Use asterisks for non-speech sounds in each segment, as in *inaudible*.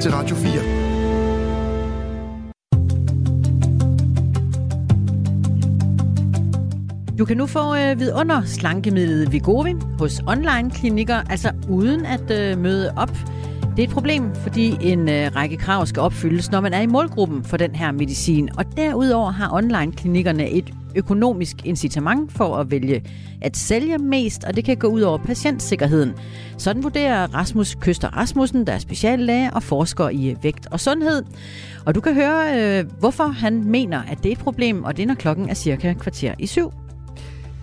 til Radio 4. Du kan nu få øh, vidunder slankemidlet Vigovi hos online-klinikker, altså uden at øh, møde op. Det er et problem, fordi en øh, række krav skal opfyldes, når man er i målgruppen for den her medicin. Og derudover har online-klinikkerne et økonomisk incitament for at vælge at sælge mest, og det kan gå ud over patientsikkerheden. Sådan vurderer Rasmus Køster Rasmussen, der er speciallæge og forsker i vægt og sundhed. Og du kan høre, øh, hvorfor han mener, at det er et problem, og det er, når klokken er cirka kvarter i syv.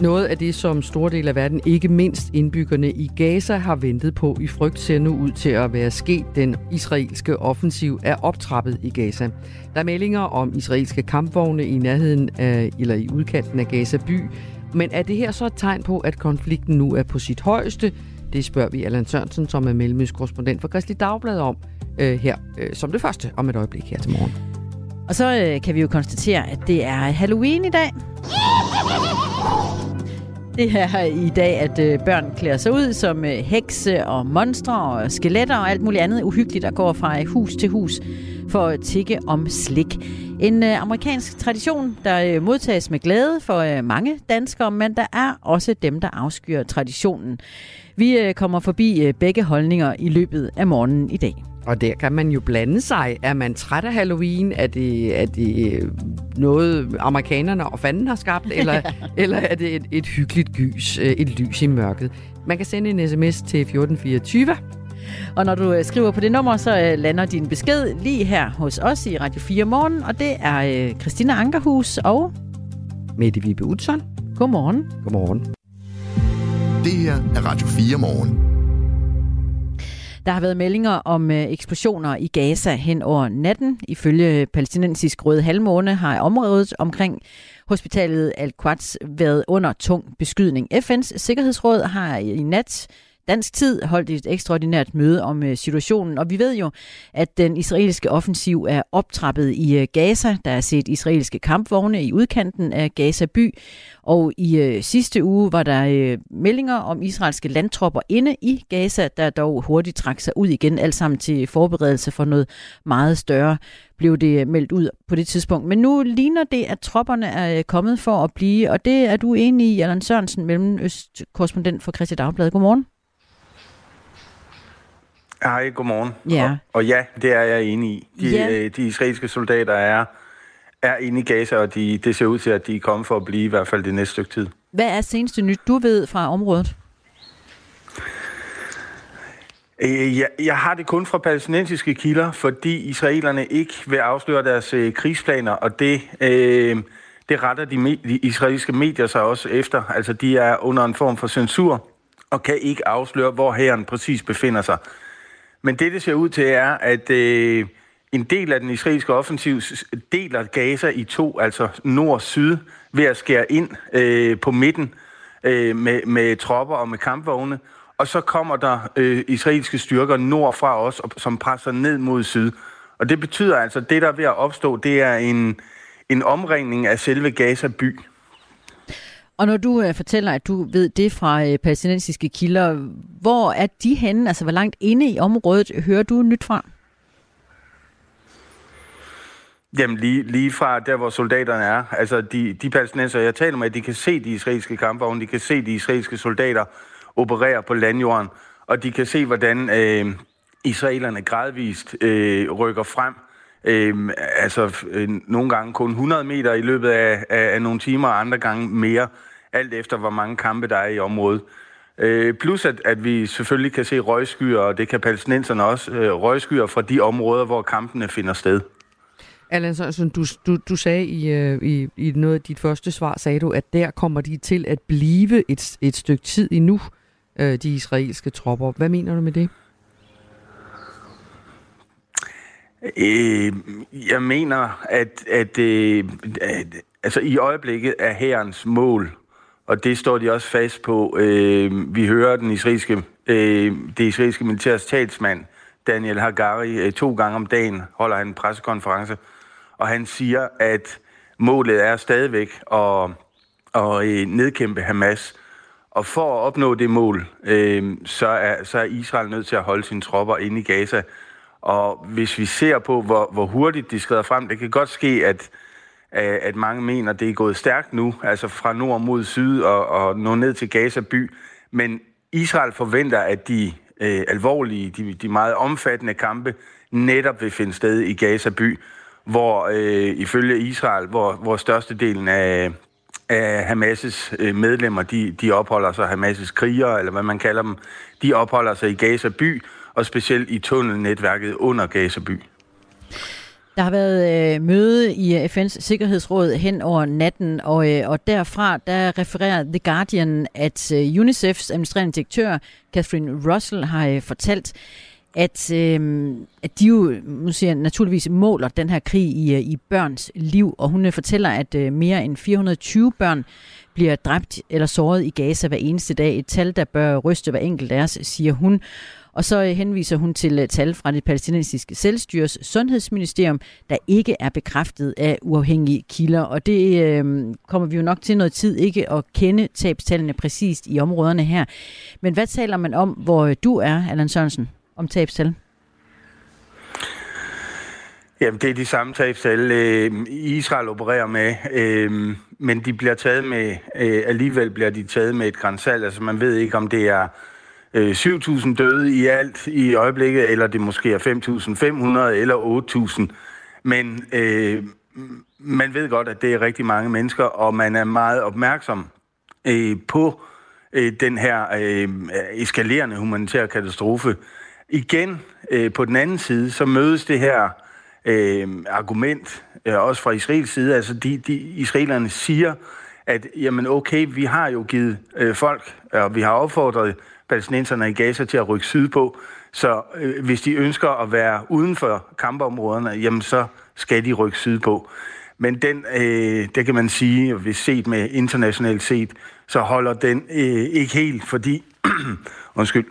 Noget af det, som store dele af verden, ikke mindst indbyggerne i Gaza, har ventet på i frygt, ser nu ud til at være sket. Den israelske offensiv er optrappet i Gaza. Der er meldinger om israelske kampvogne i nærheden af, eller i udkanten af Gaza by. Men er det her så et tegn på, at konflikten nu er på sit højeste? Det spørger vi Allan Sørensen, som er mellemøst korrespondent for Kristelig Dagblad om øh, her øh, som det første om et øjeblik her til morgen. Og så øh, kan vi jo konstatere, at det er Halloween i dag. *laughs* Det er i dag, at øh, børn klæder sig ud som øh, hekse og monstre og skeletter og alt muligt andet uhyggeligt, der går fra øh, hus til hus for at tikke om slik. En amerikansk tradition, der modtages med glæde for mange danskere, men der er også dem, der afskyer traditionen. Vi kommer forbi begge holdninger i løbet af morgenen i dag. Og der kan man jo blande sig. Er man træt af Halloween? Er det, er det øh, noget, amerikanerne og fanden har skabt? Eller, *laughs* eller er det et, et hyggeligt gys, øh, et lys i mørket? Man kan sende en sms til 1424. Og når du øh, skriver på det nummer, så lander din besked lige her hos os i Radio 4 Morgen. Og det er Christina Ankerhus og... Mette Vibe Utzon. Godmorgen. Godmorgen. Det her er Radio 4 Morgen. Der har været meldinger om øh, eksplosioner i Gaza hen over natten. Ifølge palæstinensisk røde halvmåne har området omkring hospitalet Al-Quds været under tung beskydning. FN's Sikkerhedsråd har i nat dansk tid holdt et ekstraordinært møde om øh, situationen, og vi ved jo, at den israelske offensiv er optrappet i øh, Gaza. Der er set israelske kampvogne i udkanten af Gaza by, og i øh, sidste uge var der meldinger om israelske landtropper inde i Gaza, der dog hurtigt trak sig ud igen, alt sammen til forberedelse for noget meget større blev det meldt ud på det tidspunkt. Men nu ligner det, at tropperne er kommet for at blive, og det er du enig i, Allan Sørensen, mellemøstkorrespondent for Christi Dagblad. Godmorgen. Hej, godmorgen. Ja. Og, og ja, det er jeg enig i. De, ja. øh, de israelske soldater er, er inde i Gaza, og de, det ser ud til, at de er kommet for at blive i hvert fald det næste stykke tid. Hvad er seneste nyt, du ved fra området? Øh, jeg, jeg har det kun fra palæstinensiske kilder, fordi israelerne ikke vil afsløre deres øh, krigsplaner, og det, øh, det retter de, me- de israelske medier sig også efter. Altså, de er under en form for censur og kan ikke afsløre, hvor hæren præcis befinder sig. Men det, det ser ud til, er, at øh, en del af den israelske offensiv deler Gaza i to, altså nord-syd, ved at skære ind øh, på midten øh, med, med tropper og med kampvogne. Og så kommer der øh, israelske styrker nordfra os, som presser ned mod syd. Og det betyder altså, at det, der er ved at opstå, det er en, en omringning af selve Gaza by. Og når du øh, fortæller, at du ved det fra øh, palæstinensiske kilder, hvor er de henne? Altså, hvor langt inde i området hører du nyt fra? Jamen lige, lige fra der, hvor soldaterne er. Altså de, de palæstinenser, jeg taler med, de kan se de israelske kampvogne, de kan se de israelske soldater operere på landjorden, og de kan se, hvordan øh, israelerne gradvist øh, rykker frem. Øh, altså øh, nogle gange kun 100 meter i løbet af, af, af nogle timer, og andre gange mere alt efter hvor mange kampe der er i området. Øh, plus at, at vi selvfølgelig kan se røgskyer, og det kan palæstinenserne også, øh, røgskyer fra de områder, hvor kampene finder sted. Allan Sørensen, du, du, du sagde i, øh, i, i noget af dit første svar, sagde du, at der kommer de til at blive et, et stykke tid endnu, øh, de israelske tropper. Hvad mener du med det? Øh, jeg mener, at, at, øh, at altså, i øjeblikket er herrens mål og det står de også fast på. Øh, vi hører den israelske, øh, det israelske militærs talsmand, Daniel Hagari, øh, to gange om dagen holder han en pressekonference, og han siger, at målet er stadigvæk at, at øh, nedkæmpe Hamas. Og for at opnå det mål, øh, så, er, så er Israel nødt til at holde sine tropper inde i Gaza. Og hvis vi ser på, hvor, hvor hurtigt de skrider frem, det kan godt ske, at, at mange mener, at det er gået stærkt nu, altså fra nord mod syd og, og nå ned til Gaza by. Men Israel forventer, at de øh, alvorlige, de, de meget omfattende kampe netop vil finde sted i Gaza by, hvor øh, ifølge Israel, hvor, hvor størstedelen af, af Hamas' øh, medlemmer, de, de opholder sig, Hamas' krigere, eller hvad man kalder dem, de opholder sig i Gaza by, og specielt i tunnelnetværket under Gaza by. Der har været øh, møde i øh, FN's Sikkerhedsråd hen over natten, og, øh, og derfra der refererer The Guardian, at øh, UNICEF's administrerende direktør, Catherine Russell, har øh, fortalt, at, øh, at de jo nu siger, naturligvis måler den her krig i, øh, i børns liv, og hun øh, fortæller, at øh, mere end 420 børn bliver dræbt eller såret i Gaza hver eneste dag. Et tal, der bør ryste hver enkelt af os, siger hun. Og så øh, henviser hun til øh, tal fra det palæstinensiske selvstyres sundhedsministerium, der ikke er bekræftet af uafhængige kilder. Og det øh, kommer vi jo nok til noget tid ikke at kende tabstallene præcist i områderne her. Men hvad taler man om, hvor øh, du er, Allan Sørensen, om tabstal? Jamen, det er de samme tabstal, øh, Israel opererer med, øh, men de bliver taget med, øh, alligevel bliver de taget med et grænsal. Altså, man ved ikke, om det er øh, 7.000 døde i alt i øjeblikket, eller det måske er 5.500 eller 8.000. Men øh, man ved godt, at det er rigtig mange mennesker, og man er meget opmærksom øh, på øh, den her øh, eskalerende humanitære katastrofe. Igen, øh, på den anden side, så mødes det her øh, argument, øh, også fra Israels side, altså de, de israelerne siger, at jamen okay, vi har jo givet øh, folk, og vi har opfordret palæstinenserne i Gaza til at rykke sydpå. Så øh, hvis de ønsker at være uden for kampområderne, jamen så skal de rykke sydpå. Men den, øh, det kan man sige, hvis set med internationalt set, så holder den øh, ikke helt, fordi *clears throat* undskyld,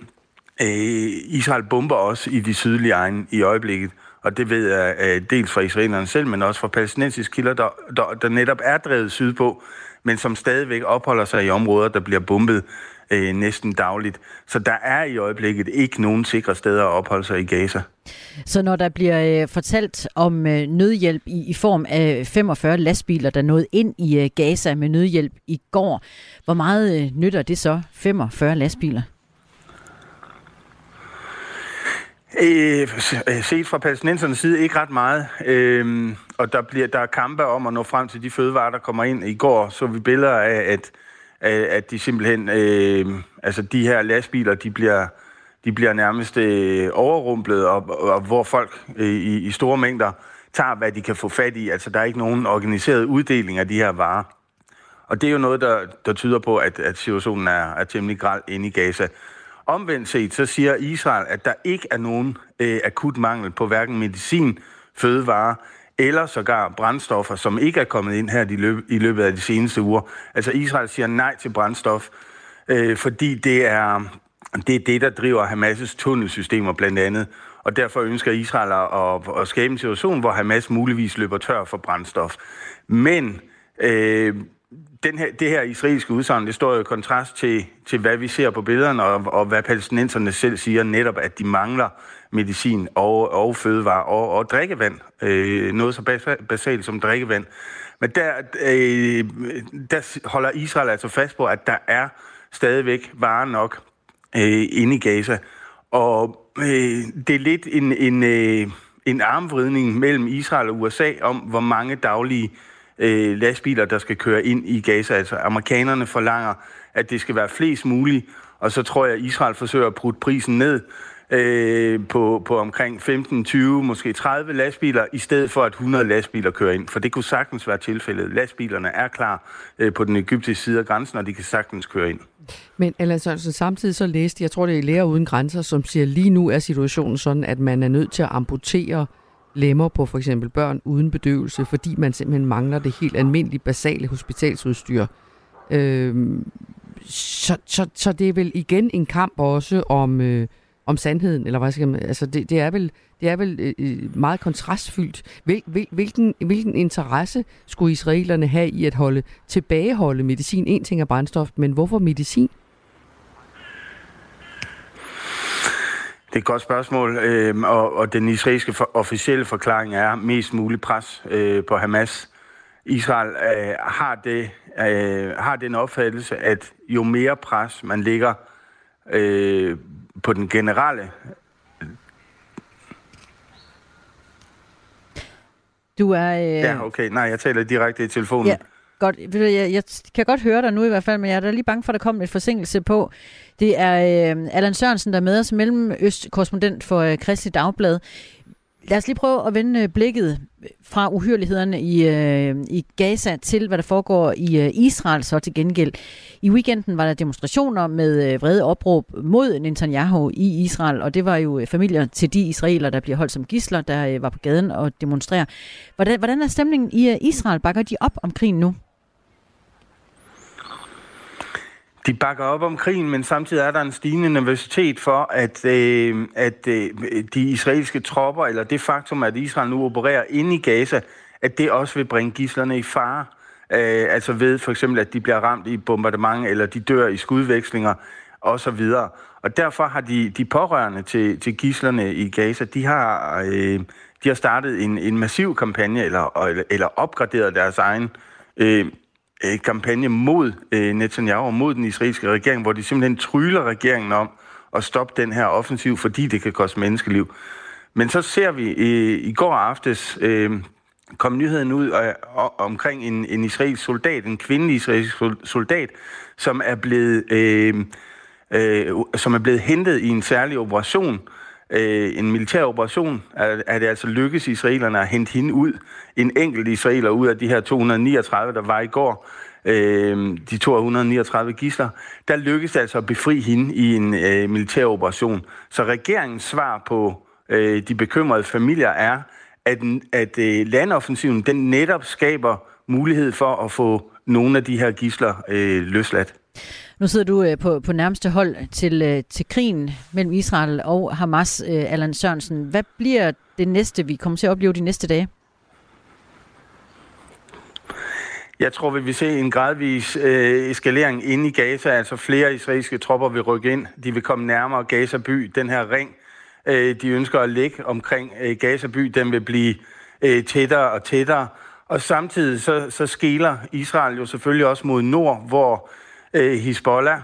øh, Israel bomber også i de sydlige egne i øjeblikket. Og det ved jeg øh, dels fra israelerne selv, men også fra palæstinensiske kilder, der, der, der netop er drevet sydpå, men som stadigvæk opholder sig i områder, der bliver bombet øh, næsten dagligt. Så der er i øjeblikket ikke nogen sikre steder at opholde sig i Gaza. Så når der bliver øh, fortalt om øh, nødhjælp i, i form af 45 lastbiler, der nåede ind i øh, Gaza med nødhjælp i går, hvor meget øh, nytter det så, 45 lastbiler? Øh, set fra palæstinensernes side ikke ret meget. Øh, og der, bliver, der er kampe om at nå frem til de fødevarer, der kommer ind. I går så vi billeder af, at at de simpelthen, øh, altså de her lastbiler, de bliver, de bliver nærmest øh, overrumplet, og, og hvor folk øh, i, i store mængder tager, hvad de kan få fat i. Altså der er ikke nogen organiseret uddeling af de her varer. Og det er jo noget, der, der tyder på, at, at situationen er, er temmelig græld inde i Gaza. Omvendt set, så siger Israel, at der ikke er nogen øh, akut mangel på hverken medicin, fødevarer eller sågar brændstoffer, som ikke er kommet ind her i løbet, af de seneste uger. Altså Israel siger nej til brændstof, øh, fordi det er, det er det, der driver Hamas' tunnelsystemer blandt andet. Og derfor ønsker Israel at, at skabe en situation, hvor Hamas muligvis løber tør for brændstof. Men øh, den her, det her israelske udsagn, det står jo i kontrast til, til hvad vi ser på billederne, og, og hvad palæstinenserne selv siger, netop at de mangler medicin og, og fødevarer og, og drikkevand. Øh, noget så basalt som drikkevand. Men der, øh, der holder Israel altså fast på, at der er stadigvæk varer nok øh, inde i Gaza. Og øh, det er lidt en, en, øh, en armvridning mellem Israel og USA om, hvor mange daglige øh, Øh, lastbiler, der skal køre ind i Gaza. Altså amerikanerne forlanger, at det skal være flest muligt, og så tror jeg, at Israel forsøger at putte prisen ned øh, på, på omkring 15, 20, måske 30 lastbiler, i stedet for at 100 lastbiler kører ind. For det kunne sagtens være tilfældet. Lastbilerne er klar øh, på den egyptiske side af grænsen, og de kan sagtens køre ind. Men Allan altså, Sørensen, samtidig så læste, jeg tror det er Læger Uden Grænser, som siger, lige nu er situationen sådan, at man er nødt til at amputere lemmer på for eksempel børn uden bedøvelse, fordi man simpelthen mangler det helt almindelige, basale hospitalsudstyr. Øhm, så, så, så det er vel igen en kamp også om, øh, om sandheden, eller hvad skal man, altså det, det er vel, det er vel øh, øh meget kontrastfyldt. Hvil, hvil, hvilken, hvilken interesse skulle israelerne have i at holde tilbageholde medicin? En ting er brændstof, men hvorfor medicin? Det er et godt spørgsmål, øh, og, og den israelske for, officielle forklaring er mest mulig pres øh, på Hamas. Israel øh, har, det, øh, har den opfattelse, at jo mere pres man ligger øh, på den generelle Du er... Øh... Ja, okay. Nej, jeg taler direkte i telefonen. Ja. Godt. Jeg, jeg kan godt høre dig nu i hvert fald, men jeg er da lige bange for, at der kommer lidt forsinkelse på. Det er øh, Allan Sørensen, der er med os, mellemøstkorrespondent for øh, Kristelig Dagblad. Lad os lige prøve at vende øh, blikket fra uhyrlighederne i, øh, i Gaza til, hvad der foregår i øh, Israel så til gengæld. I weekenden var der demonstrationer med øh, vrede opråb mod Netanyahu i Israel, og det var jo øh, familier til de israeler, der bliver holdt som gisler, der øh, var på gaden og demonstrerer. Hvordan, hvordan er stemningen i øh, Israel? Bakker de op om krigen nu? De bakker op om krigen, men samtidig er der en stigende nervøsitet for, at, øh, at øh, de israelske tropper, eller det faktum, at Israel nu opererer inde i Gaza, at det også vil bringe gislerne i fare. Øh, altså ved for eksempel, at de bliver ramt i bombardement, eller de dør i skudvekslinger osv. Og derfor har de, de pårørende til, til gislerne i Gaza, de har, øh, de har startet en, en massiv kampagne, eller, eller opgraderet deres egen øh, øh, kampagne mod øh, Netanyahu og mod den israelske regering, hvor de simpelthen tryller regeringen om at stoppe den her offensiv, fordi det kan koste menneskeliv. Men så ser vi øh, i går aftes øh, kom nyheden ud øh, omkring en, en israelsk soldat, en kvindelig israelsk soldat, som er blevet øh, øh, som er blevet hentet i en særlig operation, øh, en militær operation, er, er det altså lykkes israelerne at hente hende ud. En enkelt israeler ud af de her 239, der var i går, øh, de 239 gisler, der lykkedes det altså at befri hende i en øh, militær operation. Så regeringens svar på øh, de bekymrede familier er, at, at øh, landoffensiven den netop skaber mulighed for at få nogle af de her gisler øh, løsladt. Nu sidder du øh, på, på nærmeste hold til, øh, til krigen mellem Israel og Hamas, øh, Allan Sørensen. Hvad bliver det næste, vi kommer til at opleve de næste dage? Jeg tror, vi vil se en gradvis øh, eskalering inde i Gaza. Altså flere israelske tropper vil rykke ind. De vil komme nærmere Gaza by, den her ring. Øh, de ønsker at ligge omkring øh, Gaza by. Den vil blive øh, tættere og tættere. Og samtidig så, så skiller Israel jo selvfølgelig også mod nord, hvor øh, Hezbollah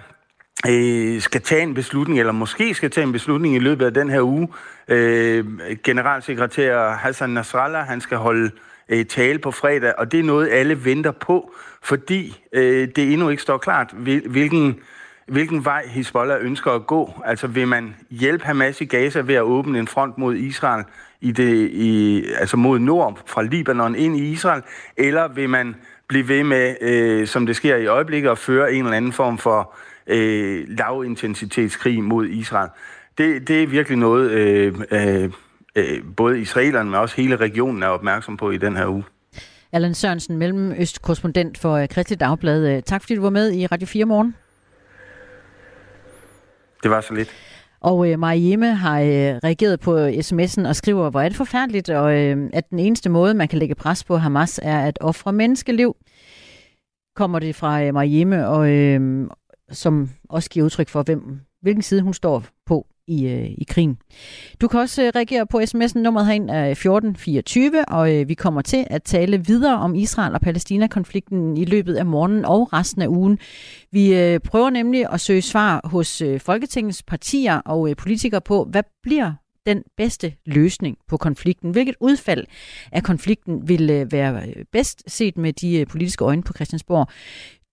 øh, skal tage en beslutning, eller måske skal tage en beslutning i løbet af den her uge. Øh, generalsekretær Hassan Nasrallah, han skal holde øh, tale på fredag, og det er noget, alle venter på, fordi øh, det endnu ikke står klart, hvilken, hvilken vej Hezbollah ønsker at gå. Altså vil man hjælpe Hamas i Gaza ved at åbne en front mod Israel, i det, i, altså mod nord fra Libanon ind i Israel, eller vil man blive ved med, øh, som det sker i øjeblikket, at føre en eller anden form for øh, lavintensitetskrig mod Israel. Det, det er virkelig noget, øh, øh, øh, både israelerne, men også hele regionen er opmærksom på i den her uge. Allan Sørensen, Mellemøst-korrespondent for øh, Kristi Dagblad. Øh, tak fordi du var med i Radio 4 morgen. Det var så lidt. Og øh, Mariemme har øh, reageret på øh, sms'en og skriver, hvor er det forfærdeligt, og øh, at den eneste måde, man kan lægge pres på Hamas, er at ofre menneskeliv. Kommer det fra øh, Mariemme, og, øh, som også giver udtryk for, hvem, hvilken side hun står på i, øh, i krigen. Du kan også øh, reagere på sms'en. Nummeret herind er øh, 1424, og øh, vi kommer til at tale videre om Israel og Palæstina-konflikten i løbet af morgenen og resten af ugen. Vi øh, prøver nemlig at søge svar hos øh, Folketingets partier og øh, politikere på, hvad bliver den bedste løsning på konflikten? Hvilket udfald af konflikten vil øh, være øh, bedst set med de politiske øjne på Christiansborg?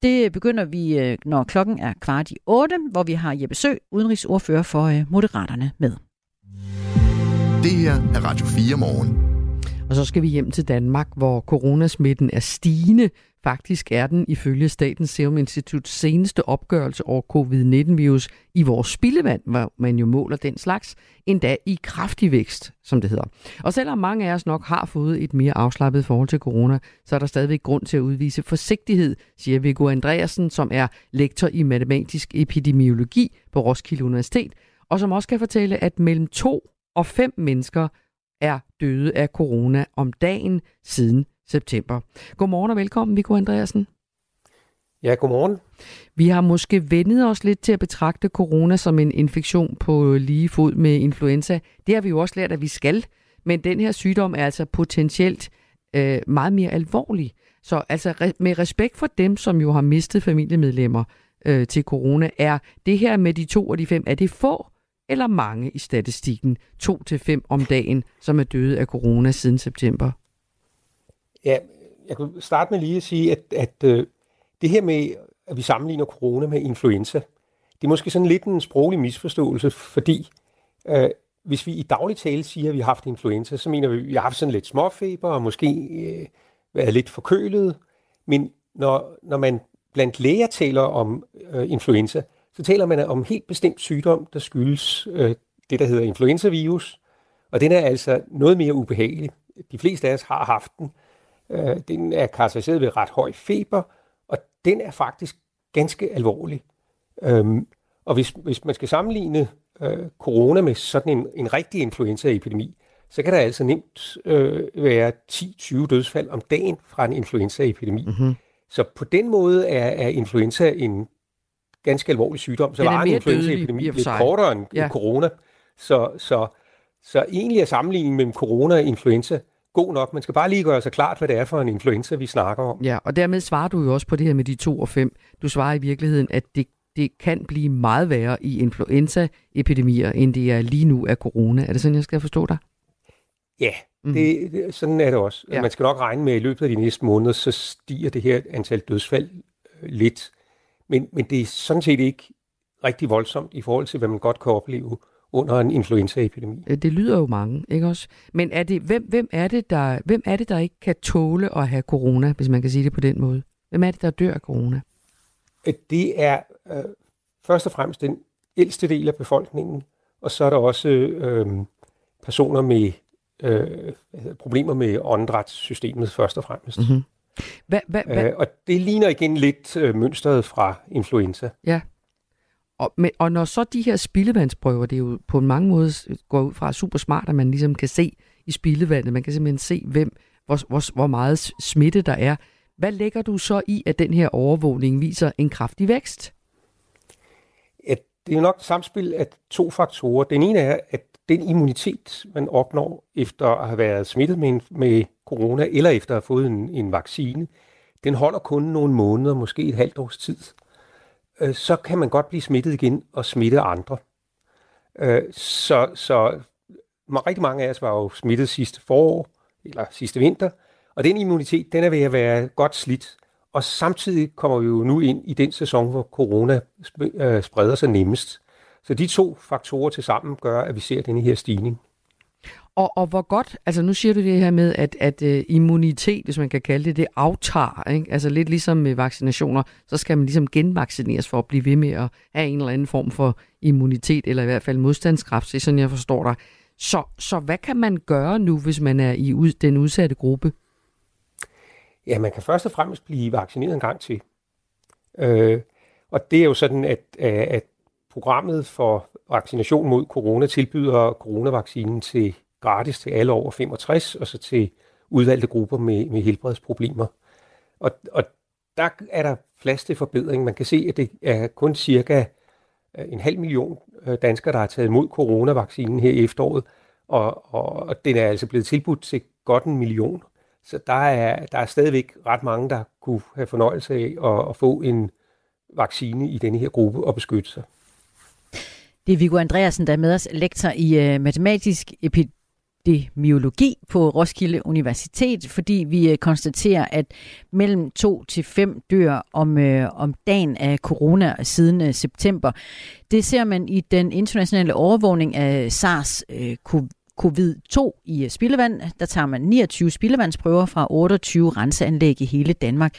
Det begynder vi, øh, når klokken er kvart i otte, hvor vi har Jeppe Sø, udenrigsordfører for øh, Moderaterne, med. Det her er Radio 4 morgen. Og så skal vi hjem til Danmark, hvor coronasmitten er stigende. Faktisk er den ifølge Statens Serum Instituts seneste opgørelse over covid-19-virus i vores spildevand, hvor man jo måler den slags, endda i kraftig vækst, som det hedder. Og selvom mange af os nok har fået et mere afslappet forhold til corona, så er der stadigvæk grund til at udvise forsigtighed, siger Viggo Andreasen, som er lektor i matematisk epidemiologi på Roskilde Universitet, og som også kan fortælle, at mellem to og fem mennesker er døde af corona om dagen siden september. Godmorgen og velkommen, Viggo Andreasen. Ja, godmorgen. Vi har måske vendet os lidt til at betragte corona som en infektion på lige fod med influenza. Det har vi jo også lært, at vi skal. Men den her sygdom er altså potentielt øh, meget mere alvorlig. Så altså re- med respekt for dem, som jo har mistet familiemedlemmer øh, til corona, er det her med de to og de fem, er det få eller mange i statistikken? To til fem om dagen, som er døde af corona siden september? Ja, jeg kan starte med lige at sige, at, at øh, det her med, at vi sammenligner corona med influenza, det er måske sådan lidt en sproglig misforståelse, fordi øh, hvis vi i daglig tale siger, at vi har haft influenza, så mener vi, at vi har haft sådan lidt småfeber og måske øh, været lidt forkølet. Men når, når man blandt læger taler om øh, influenza, så taler man om helt bestemt sygdom, der skyldes øh, det, der hedder influenzavirus. Og den er altså noget mere ubehagelig. De fleste af os har haft den. Øh, den er karakteriseret ved ret høj feber, og den er faktisk ganske alvorlig. Øhm, og hvis, hvis man skal sammenligne øh, corona med sådan en, en rigtig influenzaepidemi, så kan der altså nemt øh, være 10-20 dødsfald om dagen fra en influenzaepidemi. Mm-hmm. Så på den måde er, er influenza en ganske alvorlig sygdom. Så var en influenzaepidemi lidt kortere end ja. corona. Så, så, så egentlig er sammenligningen mellem corona og influenza god nok. Man skal bare lige gøre sig klart, hvad det er for en influenza, vi snakker om. Ja, og dermed svarer du jo også på det her med de to og fem. Du svarer i virkeligheden, at det, det kan blive meget værre i influenzaepidemier, end det er lige nu af corona. Er det sådan, jeg skal forstå dig? Ja, mm. det, det, sådan er det også. Ja. Man skal nok regne med, at i løbet af de næste måneder, så stiger det her antal dødsfald øh, lidt. Men, men det er sådan set ikke rigtig voldsomt i forhold til, hvad man godt kan opleve under en influenzaepidemi. Øh, Det lyder jo mange, ikke også? Men er det, hvem, hvem, er det, der, hvem er det, der ikke kan tåle at have corona, hvis man kan sige det på den måde? Hvem er det, der dør af corona? Det er øh, først og fremmest den ældste del af befolkningen, og så er der også øh, personer med øh, problemer med åndedrætssystemet først og fremmest. Mm-hmm. Hvad, hvad, hvad, Øh, og det ligner igen lidt øh, mønstret fra influenza. Og, men, og når så de her spildevandsprøver, det er jo på mange måder går ud fra super smart, at man ligesom kan se i spildevandet, man kan simpelthen se, hvem, hvor, hvor, hvor meget smitte der er. Hvad lægger du så i, at den her overvågning viser en kraftig vækst? at det er nok et samspil af to faktorer. Den ene er, at den immunitet, man opnår efter at have været smittet med, en, med corona, eller efter at have fået en, en vaccine, den holder kun nogle måneder, måske et halvt års tid. Øh, Øh, så kan man godt blive smittet igen og smitte andre. Øh, Så, så rigtig mange af os var jo smittet sidste forår, eller sidste vinter, og den immunitet, den er ved at være godt slidt. Og samtidig kommer vi jo nu ind i den sæson, hvor corona øh, spreder sig nemmest. Så de to faktorer til sammen gør, at vi ser denne her stigning. Og, og hvor godt, altså nu siger du det her med, at, at uh, immunitet, hvis man kan kalde det, det aftager. Ikke? Altså lidt ligesom med vaccinationer, så skal man ligesom genvaccineres for at blive ved med at have en eller anden form for immunitet, eller i hvert fald modstandskraft, det er sådan, jeg forstår dig. Så, så hvad kan man gøre nu, hvis man er i ud, den udsatte gruppe? Ja, man kan først og fremmest blive vaccineret en gang til. Øh, og det er jo sådan, at, øh, at programmet for vaccination mod corona tilbyder coronavaccinen til gratis til alle over 65, og så til udvalgte grupper med, med helbredsproblemer. Og, og der er der plads til forbedring. Man kan se, at det er kun cirka øh, en halv million øh, danskere, der har taget imod coronavaccinen her i efteråret, og, og, og den er altså blevet tilbudt til godt en million. Så der er, der er stadigvæk ret mange, der kunne have fornøjelse af at, at få en vaccine i denne her gruppe og beskytte sig. Det er Viggo Andreasen, der er med os, lektor i øh, matematisk epidemiologi på Roskilde Universitet, fordi vi øh, konstaterer, at mellem 2 til 5 dør om, øh, om dagen af corona siden øh, september. Det ser man i den internationale overvågning af SARS uh, covid-2 i øh, spildevand. Der tager man 29 spildevandsprøver fra 28 renseanlæg i hele Danmark.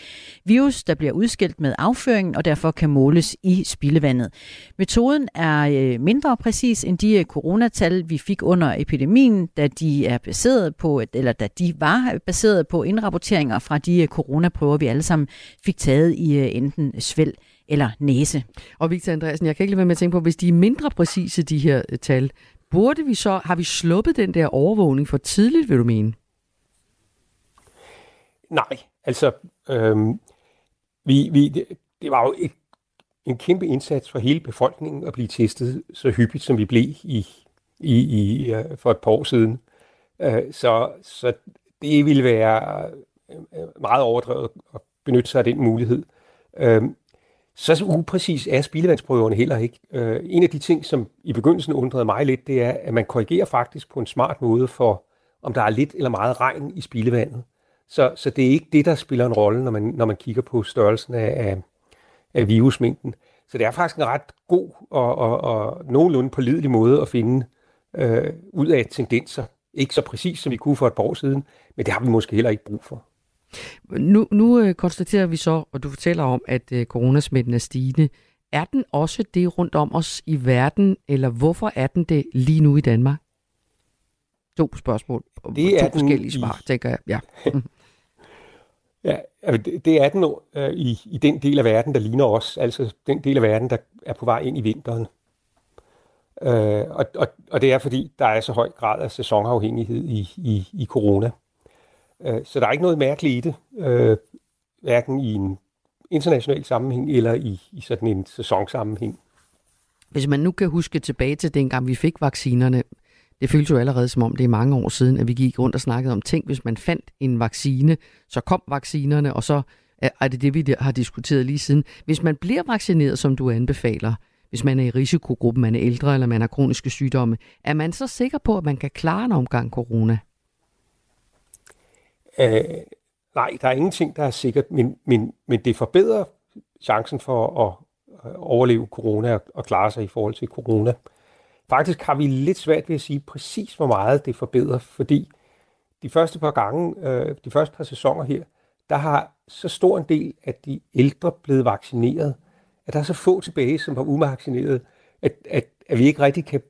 Virus, der bliver udskilt med afføringen og derfor kan måles i spildevandet. Metoden er øh, mindre præcis end de øh, coronatal, vi fik under epidemien, da de er baseret på, eller da de var baseret på indrapporteringer fra de coronaprøver, vi alle sammen fik taget i enten svæld eller næse. Og Victor Andreasen, jeg kan ikke lade være med at tænke på, hvis de er mindre præcise, de her tal, burde vi så, har vi sluppet den der overvågning for tidligt, vil du mene? Nej, altså, øhm, vi, vi, det var jo et, en kæmpe indsats for hele befolkningen at blive testet så hyppigt, som vi blev i, i, i uh, for et par år siden. Uh, så, så det ville være øh, meget overdrevet at benytte sig af den mulighed. Uh, så upræcis er spildevandsprøverne heller ikke. Øh, en af de ting, som i begyndelsen undrede mig lidt, det er, at man korrigerer faktisk på en smart måde for, om der er lidt eller meget regn i spildevandet. Så, så det er ikke det, der spiller en rolle, når man, når man kigger på størrelsen af, af, af virusmængden. Så det er faktisk en ret god og, og, og nogenlunde pålidelig måde at finde øh, ud af tendenser. Ikke så præcis, som vi kunne for et par år siden, men det har vi måske heller ikke brug for. Nu, nu øh, konstaterer vi så, og du fortæller om, at øh, coronasmitten er stigende. Er den også det rundt om os i verden, eller hvorfor er den det lige nu i Danmark? To spørgsmål. Det to er forskellige svar, i... tænker jeg. Ja. *laughs* Ja, det er den øh, i, i den del af verden, der ligner os, altså den del af verden, der er på vej ind i vinteren. Øh, og, og, og det er fordi, der er så høj grad af sæsonafhængighed i, i, i corona. Øh, så der er ikke noget mærkeligt i det, øh, hverken i en international sammenhæng eller i, i sådan en sæsonsammenhæng. Hvis man nu kan huske tilbage til dengang vi fik vaccinerne, det føles jo allerede som om det er mange år siden, at vi gik rundt og snakkede om ting. Hvis man fandt en vaccine, så kom vaccinerne, og så er det det, vi har diskuteret lige siden. Hvis man bliver vaccineret, som du anbefaler, hvis man er i risikogruppen, man er ældre eller man har kroniske sygdomme, er man så sikker på, at man kan klare en omgang corona? Øh, nej, der er ingenting, der er sikkert, men, men, men det forbedrer chancen for at øh, overleve corona og klare sig i forhold til corona. Faktisk har vi lidt svært ved at sige præcis, hvor meget det forbedrer, fordi de første par gange, øh, de første par sæsoner her, der har så stor en del af de ældre blevet vaccineret, at der er så få tilbage, som var uvaccineret, at, at, at vi ikke rigtig kan,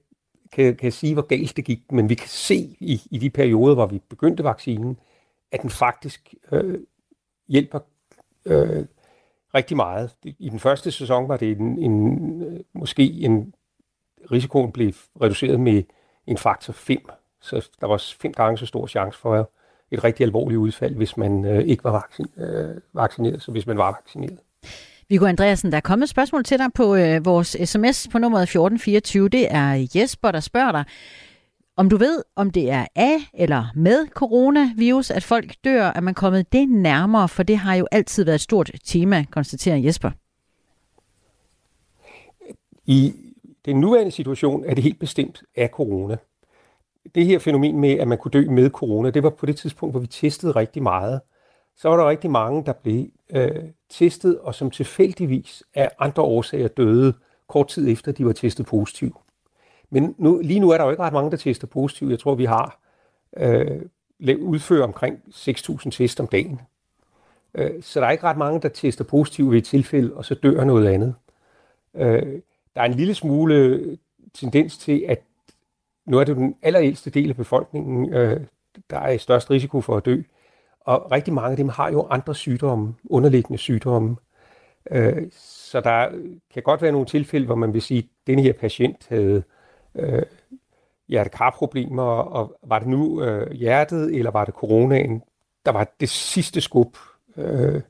kan, kan sige, hvor galt det gik. Men vi kan se i, i de perioder, hvor vi begyndte vaccinen, at den faktisk øh, hjælper øh, rigtig meget. I den første sæson var det en, en, øh, måske en risikoen blev reduceret med en faktor 5. Så der var fem gange så stor chance for et rigtig alvorligt udfald, hvis man øh, ikke var vaccin, øh, vaccineret, så hvis man var vaccineret. Viggo Andreasen, der er kommet et spørgsmål til dig på øh, vores sms på nummeret 1424. Det er Jesper, der spørger dig, om du ved, om det er af eller med coronavirus, at folk dør, er man kommet det nærmere, for det har jo altid været et stort tema, konstaterer Jesper. I den nuværende situation er det helt bestemt af corona. Det her fænomen med, at man kunne dø med corona, det var på det tidspunkt, hvor vi testede rigtig meget. Så var der rigtig mange, der blev øh, testet, og som tilfældigvis af andre årsager døde kort tid efter, de var testet positiv. Men nu, lige nu er der jo ikke ret mange, der tester positivt. Jeg tror, vi har øh, udfører omkring 6.000 test om dagen. Øh, så der er ikke ret mange, der tester positivt ved et tilfælde, og så dør noget andet. Øh, der er en lille smule øh, tendens til, at nu er det den allerældste del af befolkningen, øh, der er i størst risiko for at dø. Og rigtig mange af dem har jo andre sygdomme, underliggende sygdomme. Øh, så der kan godt være nogle tilfælde, hvor man vil sige, at denne her patient havde øh, hjertekarproblemer, og var det nu øh, hjertet, eller var det coronaen, der var det sidste skub øh,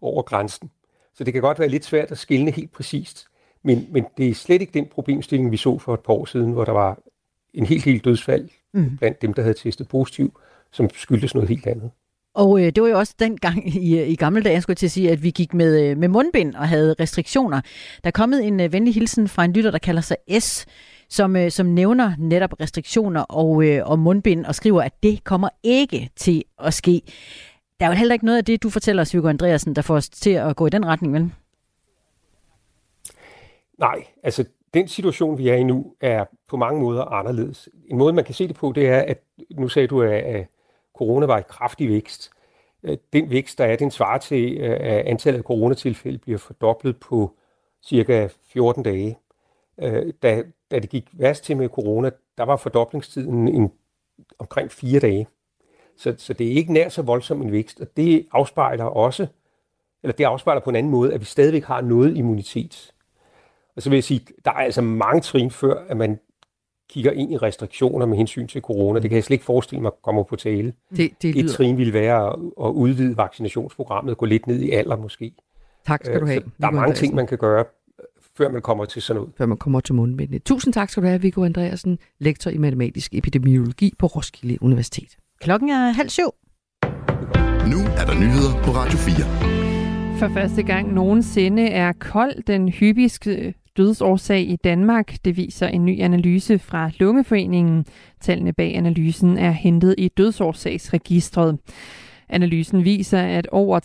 over grænsen. Så det kan godt være lidt svært at skille helt præcist. Men, men det er slet ikke den problemstilling, vi så for et par år siden, hvor der var en helt, helt dødsfald mm. blandt dem, der havde testet positiv, som skyldtes noget helt andet. Og øh, det var jo også den gang i, i gamle dage, jeg skulle til at sige, at vi gik med, øh, med mundbind og havde restriktioner. Der er kommet en øh, venlig hilsen fra en lytter, der kalder sig S, som, øh, som nævner netop restriktioner og, øh, og mundbind og skriver, at det kommer ikke til at ske. Der er jo heller ikke noget af det, du fortæller, Viggo Andreasen, der får os til at gå i den retning, vel? Nej, altså den situation, vi er i nu, er på mange måder anderledes. En måde, man kan se det på, det er, at nu sagde du, at corona var i kraftig vækst. Øh, den vækst, der er, den svarer til, øh, at antallet af coronatilfælde bliver fordoblet på cirka 14 dage. Øh, da, da det gik værst til med corona, der var fordoblingstiden en, omkring fire dage. Så, så det er ikke nær så voldsom en vækst, og det afspejler også, eller det afspejler på en anden måde, at vi stadigvæk har noget immunitet. Og så vil jeg sige, der er altså mange trin før, at man kigger ind i restriktioner med hensyn til corona. Det kan jeg slet ikke forestille mig kommer på tale. Det, det lyder... Et trin ville være at udvide vaccinationsprogrammet, gå lidt ned i alder måske. Tak skal du have. der er mange ting, man kan gøre, før man kommer til sådan noget. Før man kommer til mundbindene. Tusind tak skal du have, Viggo Andreasen, lektor i matematisk epidemiologi på Roskilde Universitet. Klokken er halv syv. Nu er der nyheder på Radio 4. For første gang nogensinde er kold den hyppigste dødsårsag i Danmark. Det viser en ny analyse fra Lungeforeningen. Tallene bag analysen er hentet i dødsårsagsregistret. Analysen viser, at over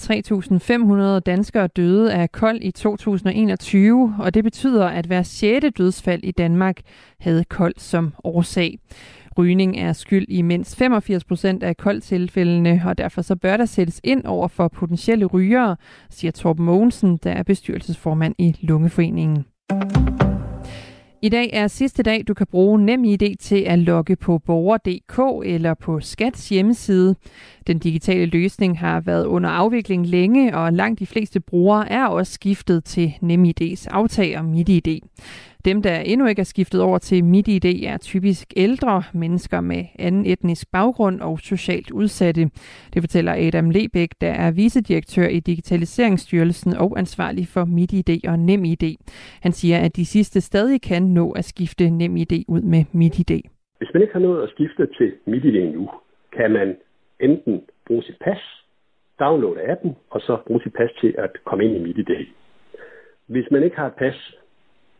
3.500 danskere døde af kold i 2021, og det betyder, at hver sjette dødsfald i Danmark havde kold som årsag. Rygning er skyld i mindst 85 procent af koldtilfældene, og derfor så bør der sættes ind over for potentielle rygere, siger Torben Mogensen, der er bestyrelsesformand i Lungeforeningen. I dag er sidste dag, du kan bruge NemID til at logge på borger.dk eller på Skats hjemmeside. Den digitale løsning har været under afvikling længe, og langt de fleste brugere er også skiftet til NemID's aftager MitID. Dem, der endnu ikke er skiftet over til MitID, er typisk ældre mennesker med anden etnisk baggrund og socialt udsatte. Det fortæller Adam Lebæk, der er vicedirektør i Digitaliseringsstyrelsen og ansvarlig for MitID og NemID. Han siger, at de sidste stadig kan nå at skifte NemID ud med MitID. Hvis man ikke har nået at skifte til MitID nu, kan man enten bruge sit pas, downloade appen, og så bruge sit pas til at komme ind i MitID. Hvis man ikke har et pas,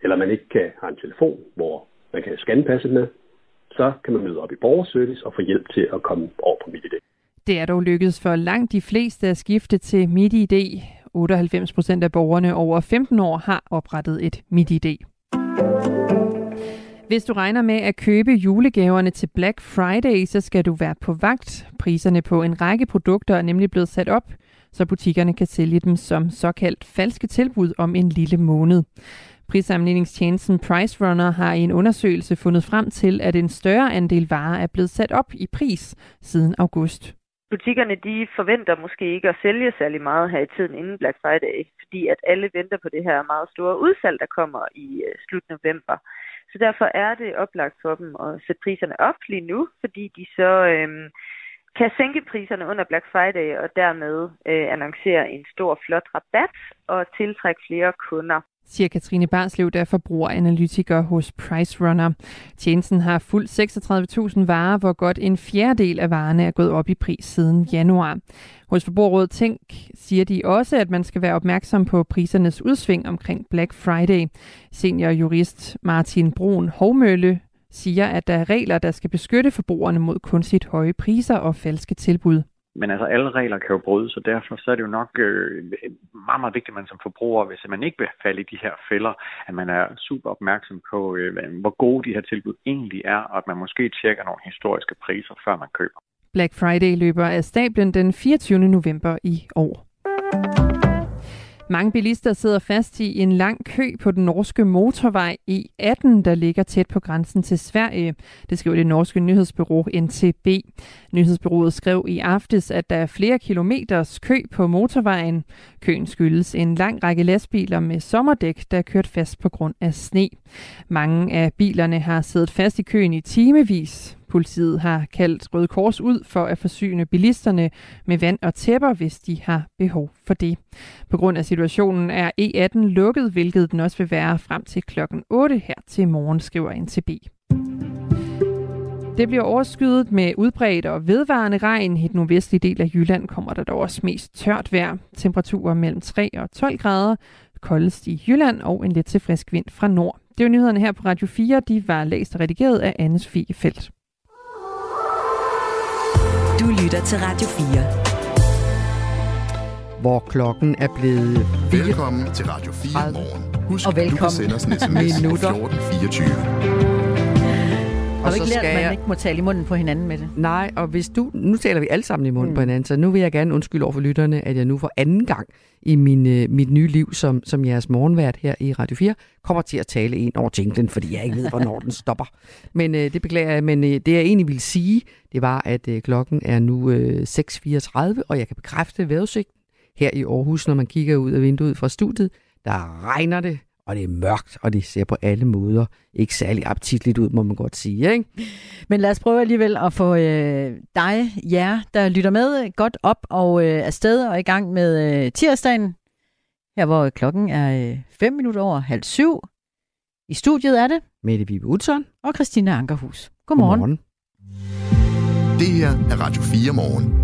eller man ikke kan have en telefon, hvor man kan scanne passet med, så kan man møde op i borgerservice og få hjælp til at komme over på MitID. Det er dog lykkedes for langt de fleste at skifte til MitID. 98 procent af borgerne over 15 år har oprettet et MitID. Hvis du regner med at købe julegaverne til Black Friday, så skal du være på vagt. Priserne på en række produkter er nemlig blevet sat op, så butikkerne kan sælge dem som såkaldt falske tilbud om en lille måned. Prissammenligningstjenesten PriceRunner har i en undersøgelse fundet frem til, at en større andel varer er blevet sat op i pris siden august. Butikkerne de forventer måske ikke at sælge særlig meget her i tiden inden Black Friday, fordi at alle venter på det her meget store udsalg, der kommer i øh, slut november. Så derfor er det oplagt for dem at sætte priserne op lige nu, fordi de så øhm, kan sænke priserne under Black Friday og dermed øh, annoncere en stor flot rabat og tiltrække flere kunder siger Katrine Barslev, der er forbrugeranalytiker hos PriceRunner. Tjenesten har fuldt 36.000 varer, hvor godt en fjerdedel af varerne er gået op i pris siden januar. Hos Forbrugerrådet Tænk siger de også, at man skal være opmærksom på prisernes udsving omkring Black Friday. Seniorjurist Martin Brun Hovmølle siger, at der er regler, der skal beskytte forbrugerne mod kunstigt høje priser og falske tilbud. Men altså, alle regler kan jo brydes, og derfor så er det jo nok øh, meget, meget vigtigt, at man som forbruger, hvis man ikke vil falde i de her fælder, at man er super opmærksom på, øh, hvor gode de her tilbud egentlig er, og at man måske tjekker nogle historiske priser, før man køber. Black Friday løber af stablen den 24. november i år. Mange bilister sidder fast i en lang kø på den norske motorvej E18, der ligger tæt på grænsen til Sverige. Det skrev det norske nyhedsbureau NTB. Nyhedsbureauet skrev i aftes, at der er flere kilometers kø på motorvejen. Køen skyldes en lang række lastbiler med sommerdæk, der er kørt fast på grund af sne. Mange af bilerne har siddet fast i køen i timevis. Politiet har kaldt Røde Kors ud for at forsyne bilisterne med vand og tæpper, hvis de har behov for det. På grund af situationen er E18 lukket, hvilket den også vil være frem til klokken 8 her til morgen, skriver NTB. Det bliver overskyet med udbredt og vedvarende regn. I den nordvestlige del af Jylland kommer der dog også mest tørt vejr. Temperaturer mellem 3 og 12 grader. Koldest i Jylland og en lidt til frisk vind fra nord. Det var nyhederne her på Radio 4. De var læst og redigeret af Anne Sofie Felt. Du lytter til Radio 4. Hvor klokken er blevet... Velkommen til Radio 4 morgen. Husk, og velkommen. du kan sende os en *laughs* sms på 1424. Har du ikke lært, at man jeg... ikke må tale i munden på hinanden med det? Nej, og hvis du... Nu taler vi alle sammen i munden mm. på hinanden, så nu vil jeg gerne undskylde over for lytterne, at jeg nu for anden gang i min, uh, mit nye liv som, som jeres morgenvært her i Radio 4, kommer til at tale ind over jinglen, fordi jeg ikke ved, hvornår den stopper. Men uh, det beklager jeg, men uh, det jeg egentlig ville sige, det var, at uh, klokken er nu uh, 6.34, og jeg kan bekræfte vejrudsigten her i Aarhus, når man kigger ud af vinduet fra studiet. Der regner det og det er mørkt, og det ser på alle måder ikke særlig appetitligt ud, må man godt sige. Ikke? Men lad os prøve alligevel at få øh, dig, jer, der lytter med, godt op og øh, afsted og i gang med øh, tirsdagen her hvor klokken er 5 minutter over halv syv. I studiet er det Mette Vibe Utzon og Christina Ankerhus. Godmorgen. Godmorgen. Det her er Radio 4 morgen.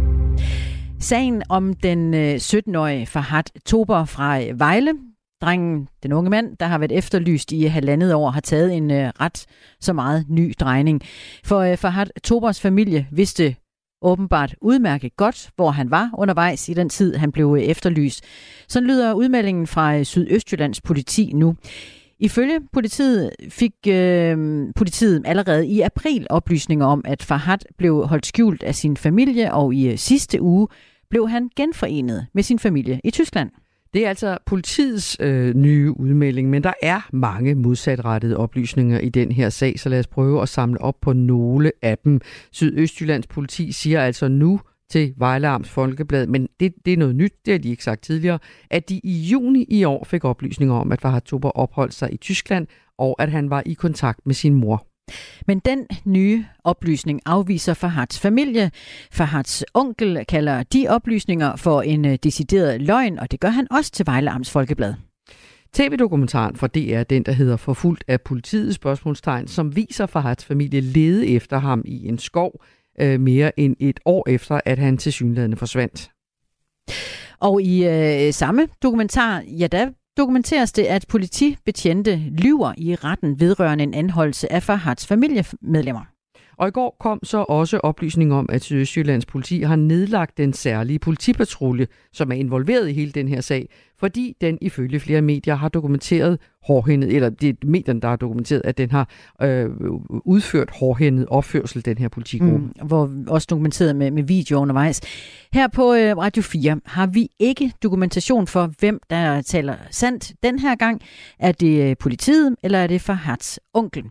Sagen om den 17-årige Fahad Tober fra Vejle, drengen, den unge mand, der har været efterlyst i halvandet år, har taget en øh, ret så meget ny drejning. For øh, Farhat Tobers familie vidste åbenbart udmærket godt, hvor han var undervejs i den tid, han blev øh, efterlyst. Så lyder udmeldingen fra Sydøstjyllands politi nu. Ifølge politiet fik øh, politiet allerede i april oplysninger om, at Farhat blev holdt skjult af sin familie, og i sidste uge blev han genforenet med sin familie i Tyskland. Det er altså politiets øh, nye udmelding, men der er mange modsatrettede oplysninger i den her sag, så lad os prøve at samle op på nogle af dem. Sydøstjyllands politi siger altså nu til Vejle Arms Folkeblad, men det, det er noget nyt, det har de ikke sagt tidligere, at de i juni i år fik oplysninger om, at Fahad Tober opholdt sig i Tyskland, og at han var i kontakt med sin mor. Men den nye oplysning afviser Fahads familie. Fahads onkel kalder de oplysninger for en øh, decideret løgn, og det gør han også til Vejle Amts Folkeblad. TV-dokumentaren fra DR, den der hedder Forfulgt af politiets spørgsmålstegn, som viser Fahads familie lede efter ham i en skov øh, mere end et år efter, at han til synlædende forsvandt. Og i øh, samme dokumentar, ja, der dokumenteres det, at politibetjente lyver i retten vedrørende en anholdelse af Fahads familiemedlemmer. Og i går kom så også oplysning om, at Sydøstjyllands politi har nedlagt den særlige politipatrulje, som er involveret i hele den her sag, fordi den ifølge flere medier har dokumenteret hårdhændet, eller det er medierne, der har dokumenteret, at den har øh, udført hårdhændet opførsel, den her politigruppe. Mm, hvor også dokumenteret med, med video undervejs. Her på øh, Radio 4 har vi ikke dokumentation for, hvem der taler sandt. Den her gang er det øh, politiet, eller er det for onkel.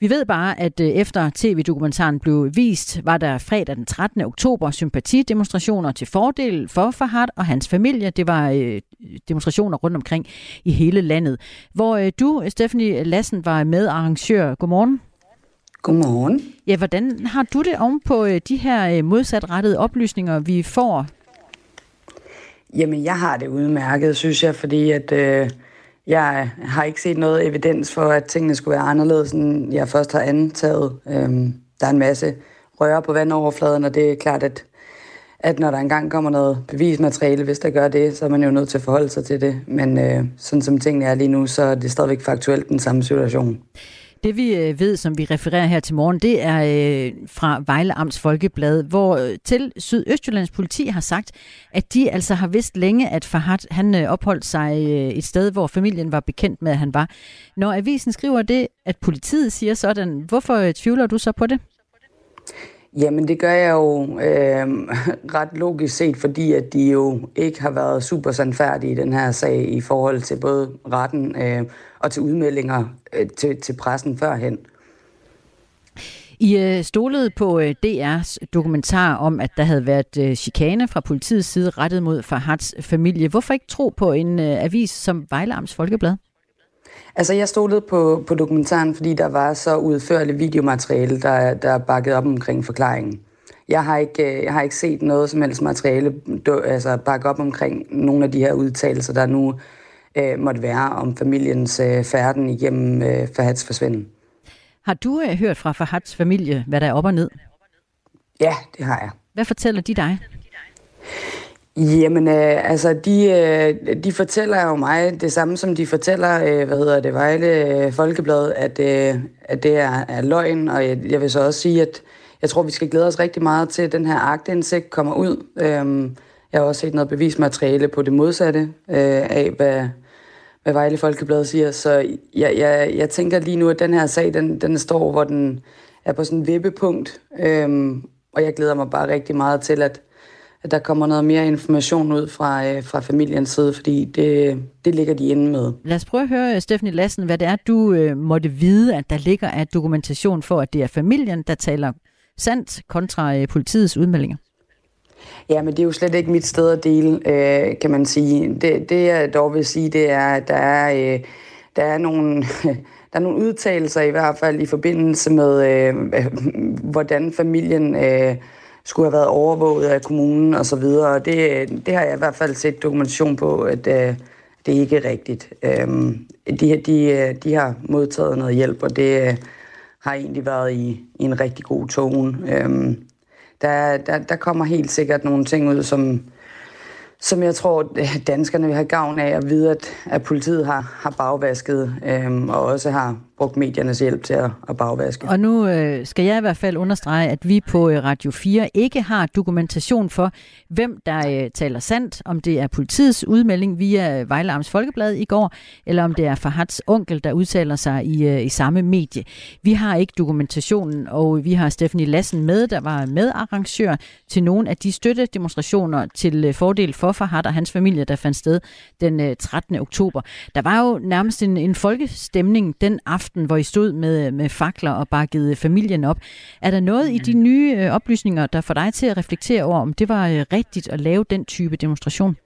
Vi ved bare, at øh, efter tv-dokumentaren blev vist, var der fredag den 13. oktober sympatidemonstrationer til fordel for Fahad og hans familie. Det var øh, demonstrationer rundt omkring i hele landet. Hvor øh, du, Stephanie Lassen, var med arrangør. Godmorgen. Godmorgen. Ja, hvordan har du det om på de her modsatrettede oplysninger, vi får? Jamen, jeg har det udmærket, synes jeg, fordi at... Øh jeg har ikke set noget evidens for, at tingene skulle være anderledes, end jeg først har antaget. Øhm, der er en masse røre på vandoverfladen, og det er klart, at, at når der engang kommer noget bevismateriale, hvis der gør det, så er man jo nødt til at forholde sig til det. Men øh, sådan som tingene er lige nu, så er det stadigvæk faktuelt den samme situation. Det vi øh, ved, som vi refererer her til morgen, det er øh, fra Vejle Amts Folkeblad, hvor øh, til Sydøstjyllands politi har sagt, at de altså har vidst længe, at Fahad han øh, opholdt sig øh, et sted, hvor familien var bekendt med, at han var. Når avisen skriver det, at politiet siger sådan, hvorfor tvivler du så på det? Jamen det gør jeg jo øh, *laughs* ret logisk set, fordi at de jo ikke har været super sandfærdige i den her sag i forhold til både retten øh, og til udmeldinger øh, til, til pressen førhen. I øh, stolede på øh, DR's dokumentar om, at der havde været øh, chikane fra politiets side rettet mod Fahads familie. Hvorfor ikke tro på en avis som Vejlams Folkeblad? Altså, jeg stolede på, på dokumentaren, fordi der var så udførligt videomateriale, der, der bakkede op omkring forklaringen. Jeg har ikke, jeg har ikke set noget som helst materiale altså, bakke op omkring nogle af de her udtalelser, der nu øh, måtte være om familiens øh, færden igennem øh, Fahads forsvinden. Har du øh, hørt fra Fahads familie, hvad der er op og ned? Ja, det har jeg. Hvad fortæller de dig? Jamen, øh, altså, de, øh, de fortæller jo mig det samme, som de fortæller, øh, hvad hedder det, Vejle øh, Folkeblad, at, øh, at det er, er løgn, og jeg, jeg vil så også sige, at jeg tror, vi skal glæde os rigtig meget til, at den her agtindsigt kommer ud. Øhm, jeg har også set noget bevismateriale på det modsatte øh, af, hvad, hvad Vejle Folkeblad siger, så jeg, jeg, jeg tænker lige nu, at den her sag, den, den står, hvor den er på sådan en vippepunkt, øhm, og jeg glæder mig bare rigtig meget til, at at der kommer noget mere information ud fra, øh, fra familiens side, fordi det, det ligger de inde med. Lad os prøve at høre, Stephanie Lassen, hvad det er, du øh, måtte vide, at der ligger af dokumentation for, at det er familien, der taler sandt kontra øh, politiets udmeldinger. Ja, men det er jo slet ikke mit sted at dele, øh, kan man sige. Det, det jeg dog vil sige, det er, at der er, øh, der er nogle... *laughs* der er nogle udtalelser i hvert fald i forbindelse med, øh, hvordan familien øh, skulle have været overvåget af kommunen og så videre. Og det, det har jeg i hvert fald set dokumentation på, at øh, det er ikke rigtigt. Øh, de, de, de har modtaget noget hjælp, og det øh, har egentlig været i, i en rigtig god tone. Øh, der, der, der kommer helt sikkert nogle ting ud, som, som jeg tror, danskerne vil have gavn af at vide, at, at politiet har, har bagvasket, øhm, og også har brugt mediernes hjælp til at, at bagvaske. Og nu øh, skal jeg i hvert fald understrege, at vi på øh, Radio 4 ikke har dokumentation for, hvem der øh, taler sandt, om det er politiets udmelding via øh, Vejle Amts Folkeblad i går, eller om det er Fahats onkel, der udtaler sig i, øh, i samme medie. Vi har ikke dokumentationen, og vi har Stephanie Lassen med, der var medarrangør til nogle af de støttedemonstrationer til øh, fordel for Fahad og hans familie, der fandt sted den øh, 13. oktober. Der var jo nærmest en, en folkestemning den aften, aften, hvor I stod med, med fakler og bakkede familien op. Er der noget i de nye øh, oplysninger, der får dig til at reflektere over, om det var øh, rigtigt at lave den type demonstration?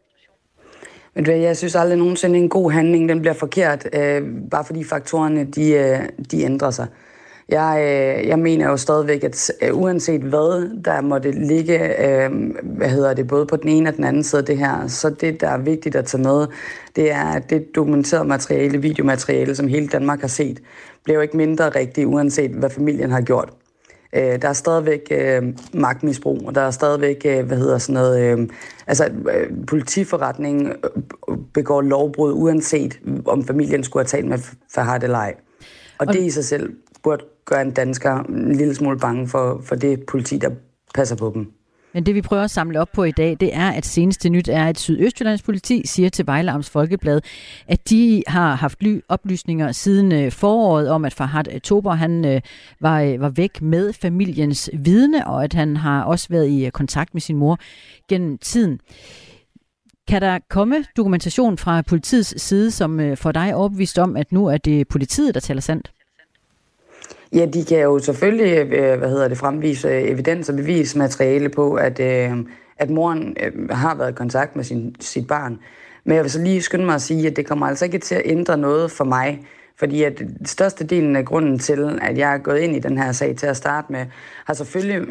Men jeg synes aldrig nogensinde, en god handling den bliver forkert, øh, bare fordi faktorerne de, øh, de ændrer sig. Jeg, øh, jeg mener jo stadigvæk, at øh, uanset hvad der måtte ligge, øh, hvad hedder det, både på den ene og den anden side af det her, så det, der er vigtigt at tage med, det er, at det dokumenterede materiale, videomateriale, som hele Danmark har set, bliver jo ikke mindre rigtigt, uanset hvad familien har gjort. Øh, der er stadigvæk øh, magtmisbrug, og der er stadigvæk, øh, hvad hedder sådan noget, øh, altså øh, politiforretningen øh, begår lovbrud, uanset om familien skulle have talt med Fahad eller ej. Og, og det i sig selv burde gøre en dansker en lille smule bange for, for det politi, der passer på dem. Men det vi prøver at samle op på i dag, det er, at seneste nyt er, at Sydøstjyllands politi siger til Vejle Amts Folkeblad, at de har haft ly oplysninger siden øh, foråret om, at Farhad Tober han øh, var, øh, var væk med familiens vidne, og at han har også været i kontakt med sin mor gennem tiden. Kan der komme dokumentation fra politiets side, som får dig overbevist om, at nu er det politiet, der taler sandt? Ja, de kan jo selvfølgelig øh, hvad hedder det, fremvise evidens og bevismateriale på, at, øh, at moren øh, har været i kontakt med sin, sit barn. Men jeg vil så lige skynde mig at sige, at det kommer altså ikke til at ændre noget for mig. Fordi at største delen af grunden til, at jeg er gået ind i den her sag til at starte med, har selvfølgelig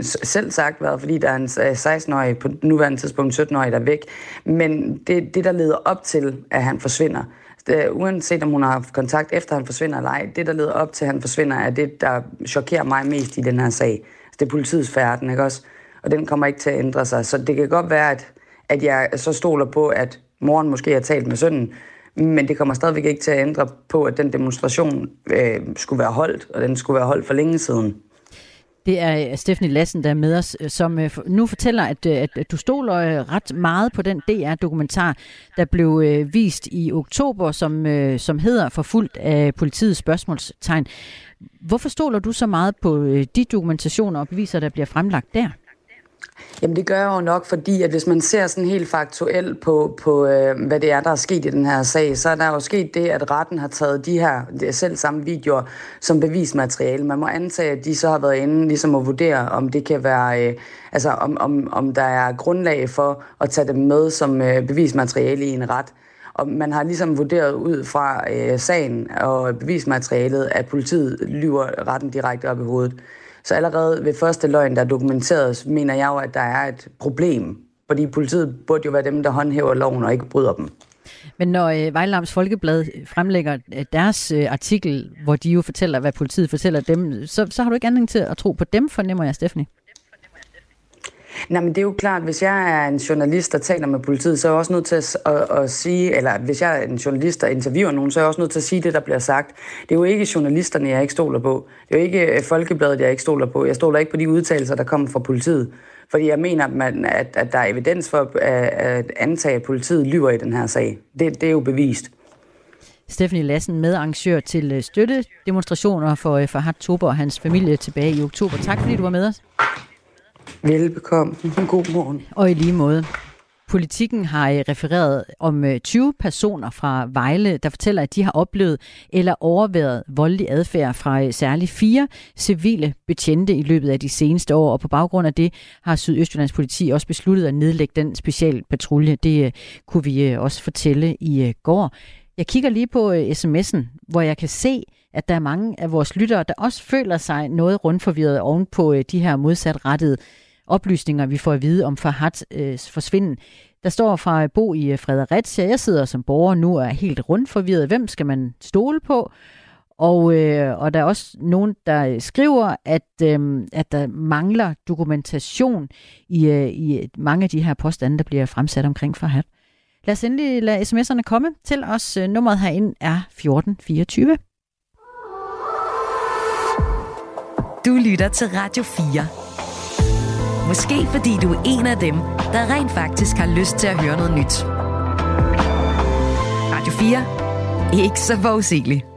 *laughs* selv sagt været, fordi der er en 16-årig, på nuværende tidspunkt 17-årig, der er væk. Men det, det, der leder op til, at han forsvinder, det, øh, uanset om hun har haft kontakt efter han forsvinder eller ej, det der leder op til, at han forsvinder, er det, der chokerer mig mest i den her sag. Altså, det er politiets færden, ikke også? Og den kommer ikke til at ændre sig. Så det kan godt være, at, at jeg så stoler på, at moren måske har talt med sønnen, men det kommer stadigvæk ikke til at ændre på, at den demonstration øh, skulle være holdt, og den skulle være holdt for længe siden. Det er øh, Stephanie Lassen, der er med os, øh, som øh, nu fortæller, at, at du stoler ret meget på den DR-dokumentar, der blev vist i oktober, som, som hedder Forfuldt af politiets spørgsmålstegn. Hvorfor stoler du så meget på de dokumentationer og beviser, der bliver fremlagt der? Jamen det gør jeg jo nok, fordi at hvis man ser sådan helt faktuelt på, på øh, hvad det er, der er sket i den her sag, så er der jo sket det, at retten har taget de her de selv samme videoer som bevismateriale. Man må antage, at de så har været inde ligesom at vurdere, om det kan være, øh, altså om, om, om der er grundlag for at tage dem med som øh, bevismateriale i en ret. Og man har ligesom vurderet ud fra øh, sagen og bevismaterialet, at politiet lyver retten direkte op i hovedet. Så allerede ved første løgn, der dokumenteres, mener jeg jo, at der er et problem. Fordi politiet burde jo være dem, der håndhæver loven og ikke bryder dem. Men når øh, Vejlams Folkeblad øh, fremlægger øh, deres øh, artikel, hvor de jo fortæller, hvad politiet fortæller dem, så, så har du ikke anledning til at tro på dem, fornemmer jeg, Stephanie. Nej, men det er jo klart, hvis jeg er en journalist, der taler med politiet, så er jeg også nødt til at, at, at sige, eller hvis jeg er en journalist, der interviewer nogen, så er jeg også nødt til at sige det, der bliver sagt. Det er jo ikke journalisterne, jeg ikke stoler på. Det er jo ikke øh, Folkebladet, jeg ikke stoler på. Jeg stoler ikke på de udtalelser, der kommer fra politiet. Fordi jeg mener, at, man, at, at der er evidens for at, at antage, at politiet lyver i den her sag. Det, det er jo bevist. Stephanie Lassen, medarrangør til øh, støttedemonstrationer for øh, for Fahad Tober og hans familie tilbage i oktober. Tak fordi du var med os. Velbekomme. *laughs* God morgen. Og i lige måde. Politikken har øh, refereret om øh, 20 personer fra Vejle, der fortæller, at de har oplevet eller overværet voldelig adfærd fra øh, særligt fire civile betjente i løbet af de seneste år. Og på baggrund af det har Sydøstjyllands politi også besluttet at nedlægge den specialpatrulje. Det kunne vi også fortælle i går. Jeg kigger lige på sms'en, hvor jeg kan se, at der er mange af vores lyttere, der også føler sig noget rundforvirret oven på øh, de her modsatrettede oplysninger, vi får at vide om Fahad øh, forsvinden. Der står fra øh, Bo i øh, Fredericia, jeg sidder som borger nu og er helt rundforvirret. Hvem skal man stole på? Og, øh, og der er også nogen, der skriver, at, øh, at der mangler dokumentation i, øh, i mange af de her påstande, der bliver fremsat omkring Fahad. Lad os endelig lade sms'erne komme til os. Nummeret herind er 1424. Du lytter til Radio 4. Måske fordi du er en af dem, der rent faktisk har lyst til at høre noget nyt. Radio 4. Ikke så forudsigeligt.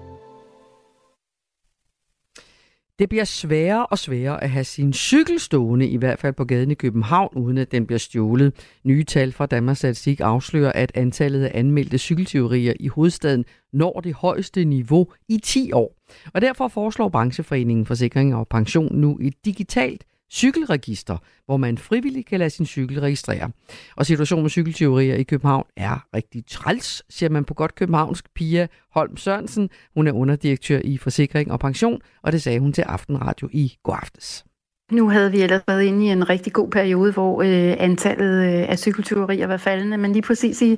Det bliver sværere og sværere at have sin cykel stående, i hvert fald på gaden i København, uden at den bliver stjålet. Nye tal fra Danmarks Statistik afslører, at antallet af anmeldte cykeltyverier i hovedstaden når det højeste niveau i 10 år. Og derfor foreslår brancheforeningen Forsikring og Pension nu et digitalt cykelregister, hvor man frivilligt kan lade sin cykel registrere. Og situationen med cykelteorier i København er rigtig træls, siger man på godt københavnsk. Pia Holm Sørensen, hun er underdirektør i Forsikring og Pension, og det sagde hun til Aftenradio i går aftes. Nu havde vi ellers været inde i en rigtig god periode, hvor øh, antallet øh, af cykeltyverier var faldende, men lige præcis i,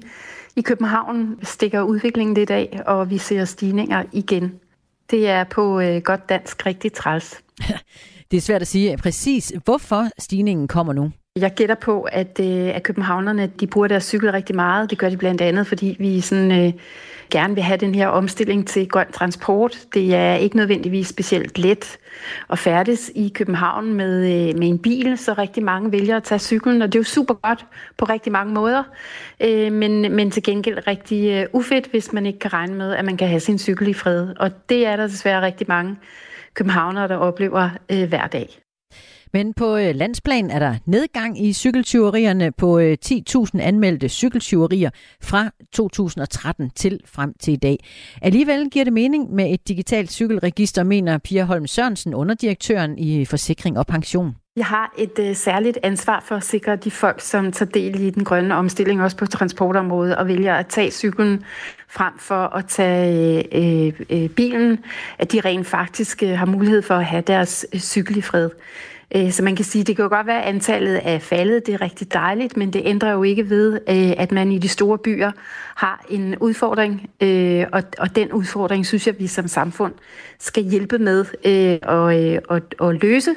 i København stikker udviklingen lidt af, og vi ser stigninger igen. Det er på øh, godt dansk rigtig træls. *laughs* Det er svært at sige præcis, hvorfor stigningen kommer nu. Jeg gætter på, at, øh, at københavnerne de bruger deres cykel rigtig meget. Det gør de blandt andet, fordi vi sådan, øh, gerne vil have den her omstilling til grøn transport. Det er ikke nødvendigvis specielt let at færdes i København med, øh, med en bil, så rigtig mange vælger at tage cyklen, og det er jo super godt på rigtig mange måder. Øh, men, men til gengæld rigtig øh, ufedt, hvis man ikke kan regne med, at man kan have sin cykel i fred. Og det er der desværre rigtig mange københavnere, der oplever øh, hver dag. Men på øh, landsplan er der nedgang i cykeltyverierne på øh, 10.000 anmeldte cykeltyverier fra 2013 til frem til i dag. Alligevel giver det mening med et digitalt cykelregister, mener Pia Holm Sørensen, underdirektøren i Forsikring og Pension. Jeg har et øh, særligt ansvar for at sikre de folk, som tager del i den grønne omstilling, også på transportområdet, og vælger at tage cyklen frem for at tage øh, øh, øh, bilen, at de rent faktisk øh, har mulighed for at have deres øh, cykel i fred. Øh, så man kan sige, det kan jo godt være, at antallet er faldet, det er rigtig dejligt, men det ændrer jo ikke ved, øh, at man i de store byer har en udfordring, øh, og, og den udfordring synes jeg, vi som samfund skal hjælpe med øh, at, øh, og løse,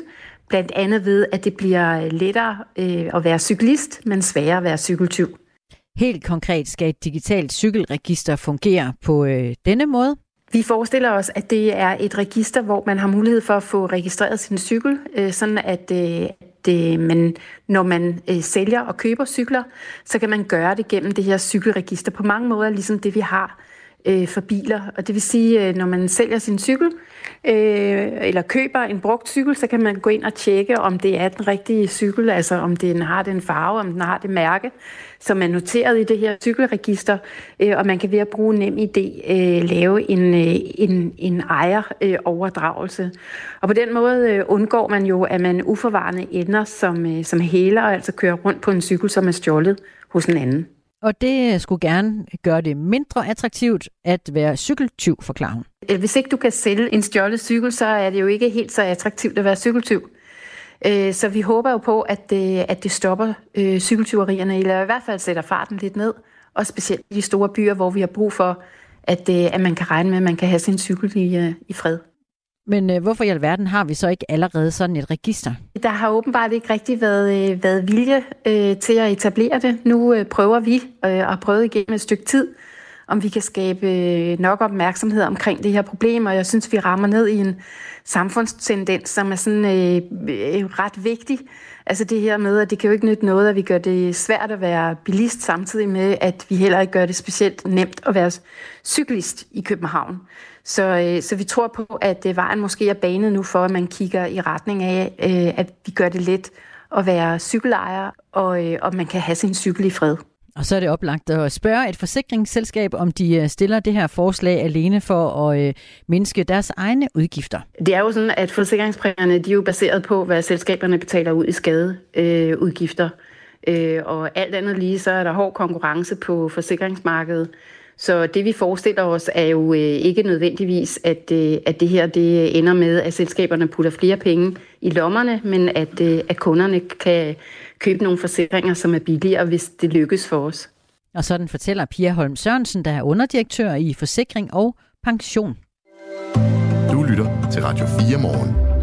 blandt andet ved, at det bliver lettere at være cyklist, men sværere at være cykeltyv. Helt konkret skal et digitalt cykelregister fungere på øh, denne måde. Vi forestiller os, at det er et register, hvor man har mulighed for at få registreret sin cykel, øh, sådan at øh, det, man, når man øh, sælger og køber cykler, så kan man gøre det gennem det her cykelregister på mange måder, ligesom det vi har øh, for biler. Og det vil sige, øh, når man sælger sin cykel, øh, Øh, eller køber en brugt cykel, så kan man gå ind og tjekke, om det er den rigtige cykel, altså om den har den farve, om den har det mærke, som er noteret i det her cykelregister, øh, og man kan ved at bruge nem idé øh, lave en, øh, en, en ejeroverdragelse. Og på den måde øh, undgår man jo, at man uforvarende ender som, øh, som hæler, altså kører rundt på en cykel, som er stjålet hos en anden. Og det øh, skulle gerne gøre det mindre attraktivt at være cykeltyv, forklarer hun. Øh, hvis ikke du kan sælge en stjålet cykel, så er det jo ikke helt så attraktivt at være cykeltyv. Øh, så vi håber jo på, at det, at det stopper cykeltyverierne, eller i hvert fald sætter farten lidt ned. Og specielt i de store byer, hvor vi har brug for, at, at man kan regne med, at man kan have sin cykel i, i fred. Men øh, hvorfor i alverden har vi så ikke allerede sådan et register? Der har åbenbart ikke rigtig været, øh, været vilje øh, til at etablere det. Nu øh, prøver vi øh, og prøvet igennem et stykke tid, om vi kan skabe øh, nok opmærksomhed omkring det her problem, og jeg synes, vi rammer ned i en samfundstendens, som er sådan øh, øh, ret vigtig. Altså det her med, at det kan jo ikke nytte noget, at vi gør det svært at være bilist, samtidig med, at vi heller ikke gør det specielt nemt at være cyklist i København. Så, øh, så vi tror på, at øh, vejen måske er banet nu for, at man kigger i retning af, øh, at vi gør det let at være cykelejer, og, øh, og man kan have sin cykel i fred. Og så er det oplagt at spørge et forsikringsselskab, om de øh, stiller det her forslag alene for at øh, mindske deres egne udgifter. Det er jo sådan, at forsikringspræmierne de er jo baseret på, hvad selskaberne betaler ud i skadeudgifter. Øh, og alt andet lige, så er der hård konkurrence på forsikringsmarkedet. Så det vi forestiller os er jo ikke nødvendigvis, at, at det her det ender med, at selskaberne putter flere penge i lommerne, men at, øh, at kunderne kan købe nogle forsikringer, som er billigere, hvis det lykkes for os. Og sådan fortæller Pia Holm Sørensen, der er underdirektør i Forsikring og Pension. Du lytter til Radio 4 morgen.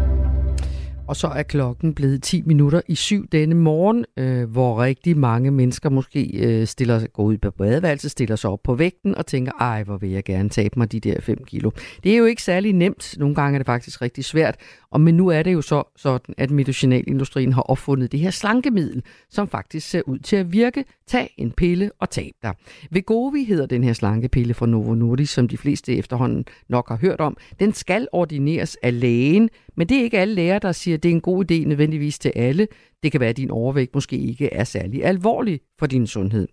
Og så er klokken blevet 10 minutter i syv denne morgen, øh, hvor rigtig mange mennesker måske øh, stiller, går ud på badeværelset, stiller sig op på vægten og tænker, ej, hvor vil jeg gerne tabe mig de der 5 kilo. Det er jo ikke særlig nemt. Nogle gange er det faktisk rigtig svært. Og men nu er det jo så sådan, at medicinalindustrien har opfundet det her slankemiddel, som faktisk ser ud til at virke. Tag en pille og tab dig. Vegovi hedder den her slankepille fra Novo Nordisk, som de fleste efterhånden nok har hørt om. Den skal ordineres af lægen, men det er ikke alle læger, der siger, at det er en god idé nødvendigvis til alle. Det kan være, at din overvægt måske ikke er særlig alvorlig for din sundhed.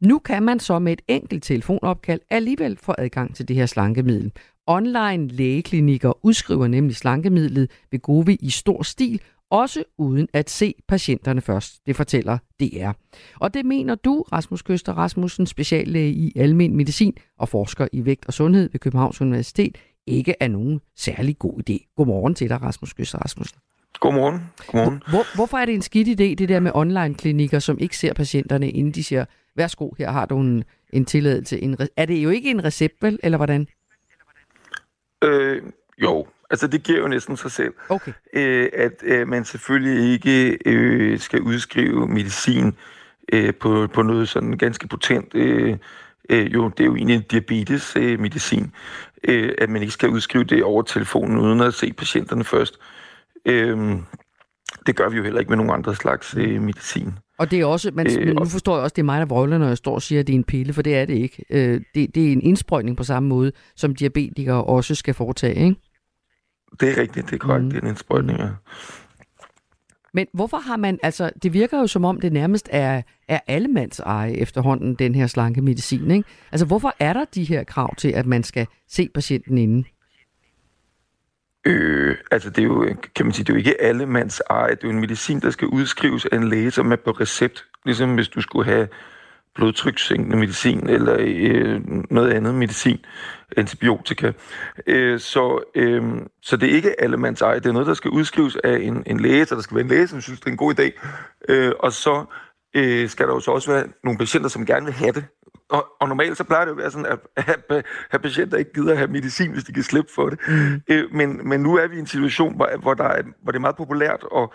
Nu kan man så med et enkelt telefonopkald alligevel få adgang til det her slankemiddel. Online lægeklinikker udskriver nemlig slankemidlet Vegovi i stor stil, også uden at se patienterne først. Det fortæller DR. Og det mener du, Rasmus Køster Rasmussen, speciallæge i almen medicin og forsker i vægt og sundhed ved Københavns Universitet, ikke er nogen særlig god idé. Godmorgen til dig, Rasmus Køster Rasmussen. Godmorgen. Godmorgen. Hvor, hvorfor er det en skidt idé, det der med online-klinikker, som ikke ser patienterne, inden de siger, værsgo, her har du en, en tilladelse. En, er det jo ikke en recept, vel, eller hvordan? Øh, jo, altså det giver jo næsten sig selv. Okay. Øh, at øh, man selvfølgelig ikke øh, skal udskrive medicin øh, på, på noget sådan ganske potent. Øh, øh, jo, det er jo egentlig diabetes-medicin. Øh, at man ikke skal udskrive det over telefonen, uden at se patienterne først. Øh, det gør vi jo heller ikke med nogen andre slags øh, medicin. Og det er også, man, øh, nu forstår jeg også, det er mig, der vrøvler, når jeg står og siger, at det er en pille, for det er det ikke. Øh, det, det er en indsprøjtning på samme måde, som diabetikere også skal foretage, ikke? Det er rigtigt, det er korrekt, mm. det er en indsprøjtning, ja. Men hvorfor har man, altså det virker jo som om det nærmest er, er allemands eje efterhånden, den her slanke medicin, ikke? Altså hvorfor er der de her krav til, at man skal se patienten inden? Øh, altså det er jo, kan man sige, det er jo ikke allemands eje. Det er jo en medicin, der skal udskrives af en læge, som er på recept. Ligesom hvis du skulle have blodtrykssænkende medicin eller øh, noget andet medicin, antibiotika. Øh, så, øh, så det er ikke alle mands eje. Det er noget, der skal udskrives af en, en læge, så der skal være en læge, som synes, det er en god idé. Øh, og så øh, skal der jo så også være nogle patienter, som gerne vil have det og, og normalt så plejer det jo at være sådan, at, at, at patienter ikke gider at have medicin, hvis de kan slippe for det. Mm. Øh, men, men nu er vi i en situation, hvor, hvor, der er, hvor det er meget populært at,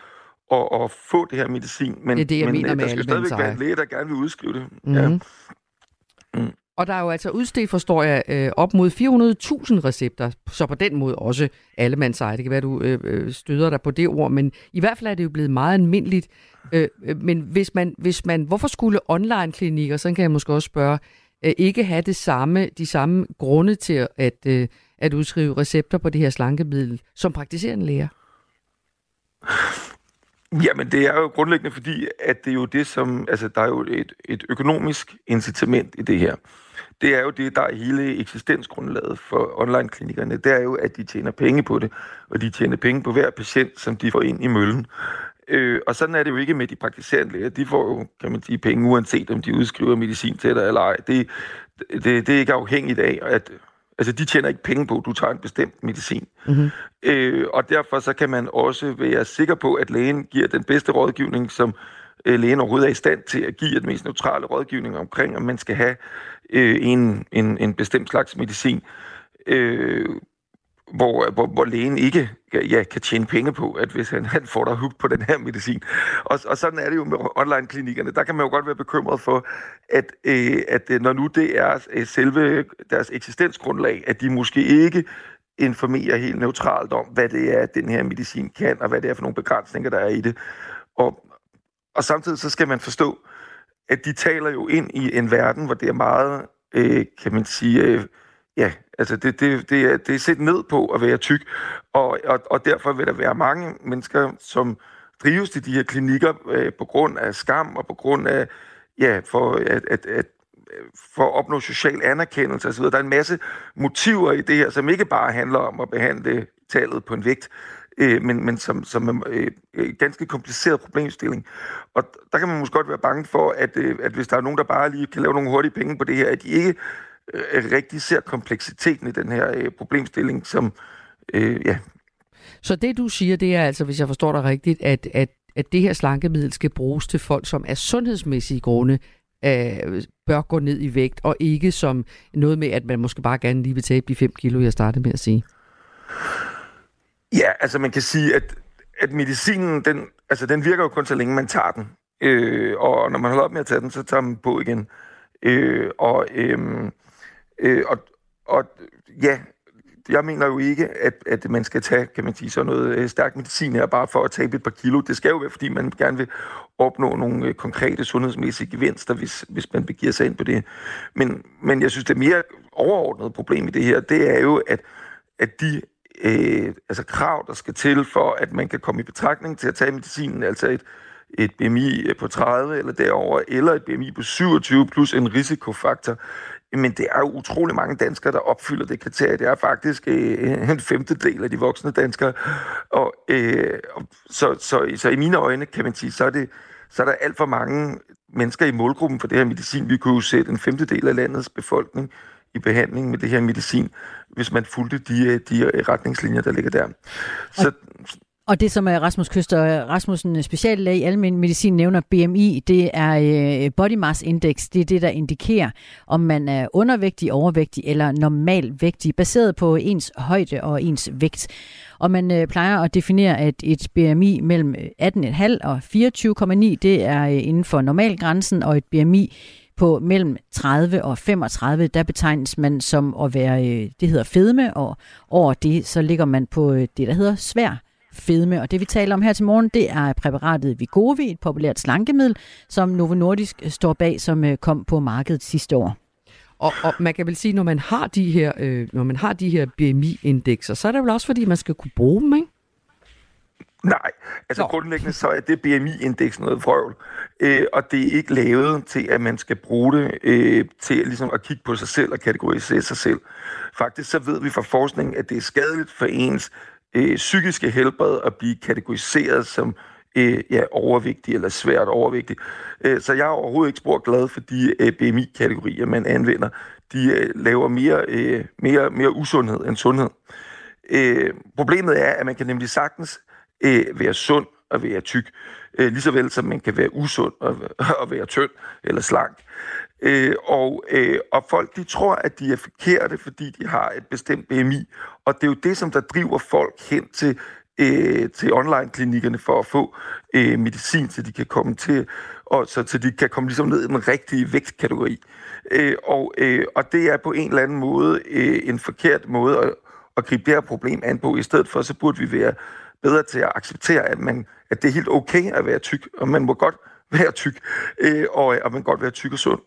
at, at få det her medicin. Men, det er det, jeg men mener øh, med der skal stadigvæk være en læge, der gerne vil udskrive det. Mm. Ja. Mm. Og der er jo altså udstedt, forstår jeg, øh, op mod 400.000 recepter, så på den måde også allemandseje. Det kan være, du øh, øh, støder dig på det ord, men i hvert fald er det jo blevet meget almindeligt. Øh, men hvis man, hvis man, hvorfor skulle online-klinikker, så kan jeg måske også spørge, ikke have det samme, de samme grunde til at, at udskrive recepter på det her slankemiddel som praktiserende læger? Jamen, det er jo grundlæggende fordi, at det er jo det, som... Altså, der er jo et, et økonomisk incitament i det her. Det er jo det, der er hele eksistensgrundlaget for online-klinikkerne. Det er jo, at de tjener penge på det, og de tjener penge på hver patient, som de får ind i møllen. Øh, og sådan er det jo ikke med de praktiserende læger. De får jo, kan man sige, penge, uanset om de udskriver medicin til dig eller ej. Det, det, det er ikke afhængigt af, at altså, de tjener ikke penge på, at du tager en bestemt medicin. Mm-hmm. Øh, og derfor så kan man også være sikker på, at lægen giver den bedste rådgivning, som øh, lægen overhovedet er i stand til at give den mest neutrale rådgivning omkring, om man skal have øh, en, en, en bestemt slags medicin. Øh, hvor, øh, hvor, hvor lægen ikke ja, kan tjene penge på, at hvis han, *laughs* han får dig hooked på den her medicin. Og, og sådan er det jo med online-klinikkerne. Der kan man jo godt være bekymret for, at, øh, at øh, når nu det er øh, selve deres eksistensgrundlag, at de måske ikke informerer helt neutralt om, hvad det er, den her medicin kan, og hvad det er for nogle begrænsninger, der er i det. Og, og samtidig så skal man forstå, at de taler jo ind i en verden, hvor det er meget, øh, kan man sige, øh, ja, altså det, det, det, er, det er set ned på at være tyk, og, og, og derfor vil der være mange mennesker, som drives til de her klinikker øh, på grund af skam og på grund af, ja, for at, at, at for at opnå social anerkendelse osv. Der er en masse motiver i det her, som ikke bare handler om at behandle tallet på en vægt, øh, men, men som, som er øh, ganske kompliceret problemstilling. Og der kan man måske godt være bange for, at, øh, at hvis der er nogen, der bare lige kan lave nogle hurtige penge på det her, at de ikke øh, rigtig ser kompleksiteten i den her øh, problemstilling, som øh, ja, Så det du siger, det er altså, hvis jeg forstår dig rigtigt, at, at, at det her slankemiddel skal bruges til folk, som af sundhedsmæssige grunde øh, bør gå ned i vægt, og ikke som noget med, at man måske bare gerne lige vil tabe de 5 kilo, jeg startede med at sige. Ja, altså man kan sige, at, at medicinen, den, altså, den virker jo kun så længe man tager den. Øh, og når man holder op med at tage den, så tager man på igen. Øh, og, øh, øh, og, og ja, jeg mener jo ikke, at, at man skal tage, kan man sige, sådan noget øh, stærk medicin her, bare for at tabe et par kilo. Det skal jo være, fordi man gerne vil opnå nogle øh, konkrete sundhedsmæssige gevinster, hvis, hvis man begiver sig ind på det. Men, men jeg synes, det mere overordnede problem i det her, det er jo, at, at de øh, altså krav, der skal til for, at man kan komme i betragtning til at tage medicinen, altså et, et BMI på 30 eller derover, eller et BMI på 27 plus en risikofaktor, men det er jo utrolig mange danskere, der opfylder det kriterie. Det er faktisk øh, en femtedel af de voksne danskere. Og, øh, så, så, så i mine øjne, kan man sige, så er, det, så er der alt for mange mennesker i målgruppen for det her medicin. Vi kunne jo sætte en femtedel af landets befolkning i behandling med det her medicin, hvis man fulgte de, de retningslinjer, der ligger der. Så, og det, som er Rasmus Køster Rasmussen, øh, speciallæge i almen medicin, nævner BMI, det er øh, body mass index. Det er det, der indikerer, om man er undervægtig, overvægtig eller normalvægtig, baseret på ens højde og ens vægt. Og man øh, plejer at definere, at et BMI mellem 18,5 og 24,9, det er inden for normalgrænsen, og et BMI på mellem 30 og 35, der betegnes man som at være, det hedder fedme, og over det, så ligger man på det, der hedder svær fedme. Og det vi taler om her til morgen, det er præparatet Vigovi, et populært slankemiddel, som Novo Nordisk står bag, som øh, kom på markedet sidste år. Og, og man kan vel sige, når man har de her, øh, når man har de her BMI-indekser, så er det vel også, fordi man skal kunne bruge dem, ikke? Nej, altså Nå. grundlæggende så er det BMI-indeks noget frøvl, øh, og det er ikke lavet til, at man skal bruge det øh, til ligesom at kigge på sig selv og kategorisere sig selv. Faktisk så ved vi fra forskningen, at det er skadeligt for ens øh, psykiske helbred at blive kategoriseret som øh, ja, overvægtig eller svært overvægtig. Øh, så jeg er overhovedet ikke spor glad for de øh, BMI-kategorier, man anvender. De øh, laver mere, øh, mere, mere usundhed end sundhed. Øh, problemet er, at man kan nemlig sagtens øh, være sund og være tyk, øh, lige så vel som man kan være usund og, og være tynd eller slank. Øh, og, øh, og folk de tror, at de er forkerte, fordi de har et bestemt BMI. Og det er jo det, som der driver folk hen til, øh, til online-klinikkerne for at få øh, medicin, så de kan komme til, og så til de kan komme ligesom ned i den rigtige vægtkategori. Øh, og, øh, og det er på en eller anden måde øh, en forkert måde at, at gribe det her problem an på. I stedet for, så burde vi være bedre til at acceptere, at, man, at det er helt okay at være tyk, og man må godt være tyk, øh, og, og man kan godt være tyk og sund.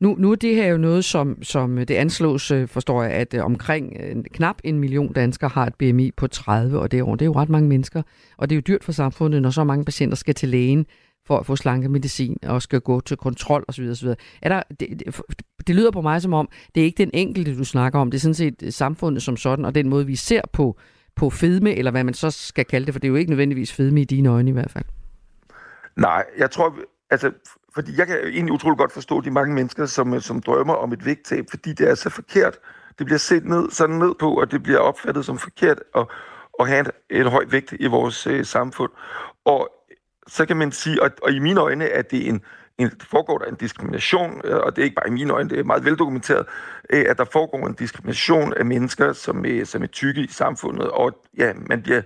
Nu, nu er det her jo noget, som, som det anslås, øh, forstår jeg, at øh, omkring øh, knap en million danskere har et BMI på 30 og derovre. Det er jo ret mange mennesker, og det er jo dyrt for samfundet, når så mange patienter skal til lægen for at få slanke medicin og skal gå til kontrol osv. osv. Er der, det, det, det lyder på mig som om, det er ikke den enkelte, du snakker om, det er sådan set samfundet som sådan, og den måde, vi ser på, på fedme, eller hvad man så skal kalde det, for det er jo ikke nødvendigvis fedme i dine øjne i hvert fald. Nej, jeg tror, altså fordi jeg kan egentlig utrolig godt forstå de mange mennesker, som, øh, som drømmer om et vægttab, fordi det er så forkert. Det bliver set ned, sådan ned på, og det bliver opfattet som forkert at, at have en, et højt vægt i vores øh, samfund. Og så kan man sige, og, og i mine øjne er det en, en, foregår der en diskrimination, øh, og det er ikke bare i mine øjne, det er meget veldokumenteret, øh, at der foregår en diskrimination af mennesker, som, øh, som er tykke i samfundet, og ja, man bliver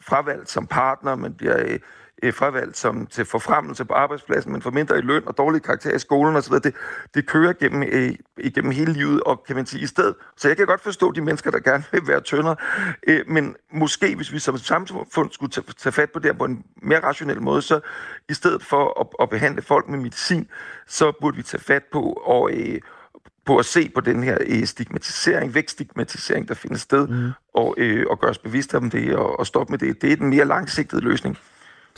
fravalgt som partner, man bliver øh, fravalgt som til forfremmelse på arbejdspladsen, men får mindre i løn og dårlige karakterer i skolen osv. Det, det kører gennem, øh, igennem hele livet, og kan man sige i stedet. Så jeg kan godt forstå de mennesker, der gerne vil være tyndere, øh, men måske hvis vi som samfund skulle tage, tage fat på det på en mere rationel måde, så i stedet for at, at behandle folk med medicin, så burde vi tage fat på og øh, på at se på den her øh, stigmatisering, vækststigmatisering, der finder sted, mm. og, øh, og gøre os bevidste om det og, og stoppe med det. Det er den mere langsigtede løsning.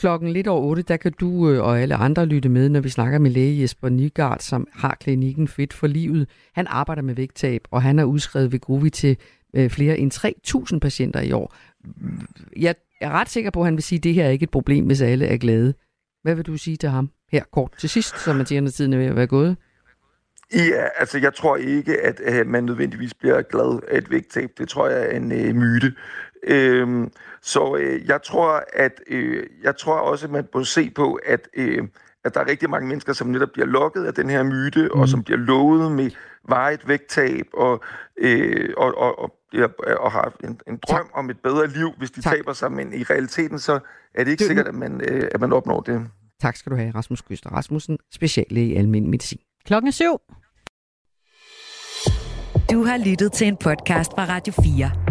Klokken lidt over 8, der kan du øh, og alle andre lytte med, når vi snakker med læge Jesper Nygaard, som har klinikken Fit for Livet. Han arbejder med vægttab, og han har udskrevet gruvi til øh, flere end 3.000 patienter i år. Jeg er ret sikker på, at han vil sige, at det her er ikke et problem, hvis alle er glade. Hvad vil du sige til ham her kort til sidst, så man siger, når tiden er ved at være gået? Ja, altså jeg tror ikke, at øh, man nødvendigvis bliver glad af et vægttab. Det tror jeg er en øh, myte. Øh, så øh, jeg tror, at øh, jeg tror også, at man må se på, at øh, at der er rigtig mange mennesker, som netop bliver lokket af den her myte, mm. og som bliver lovet med vejet vægttab, og, øh, og, og, og, og har en, en drøm tak. om et bedre liv, hvis de tak. taber sig, men i realiteten så er det ikke det, sikkert, at man, øh, at man opnår det. Tak skal du have, Rasmus Kyster Rasmussen, speciale i almindelig medicin. Klokken syv. Du har lyttet til en podcast fra Radio 4.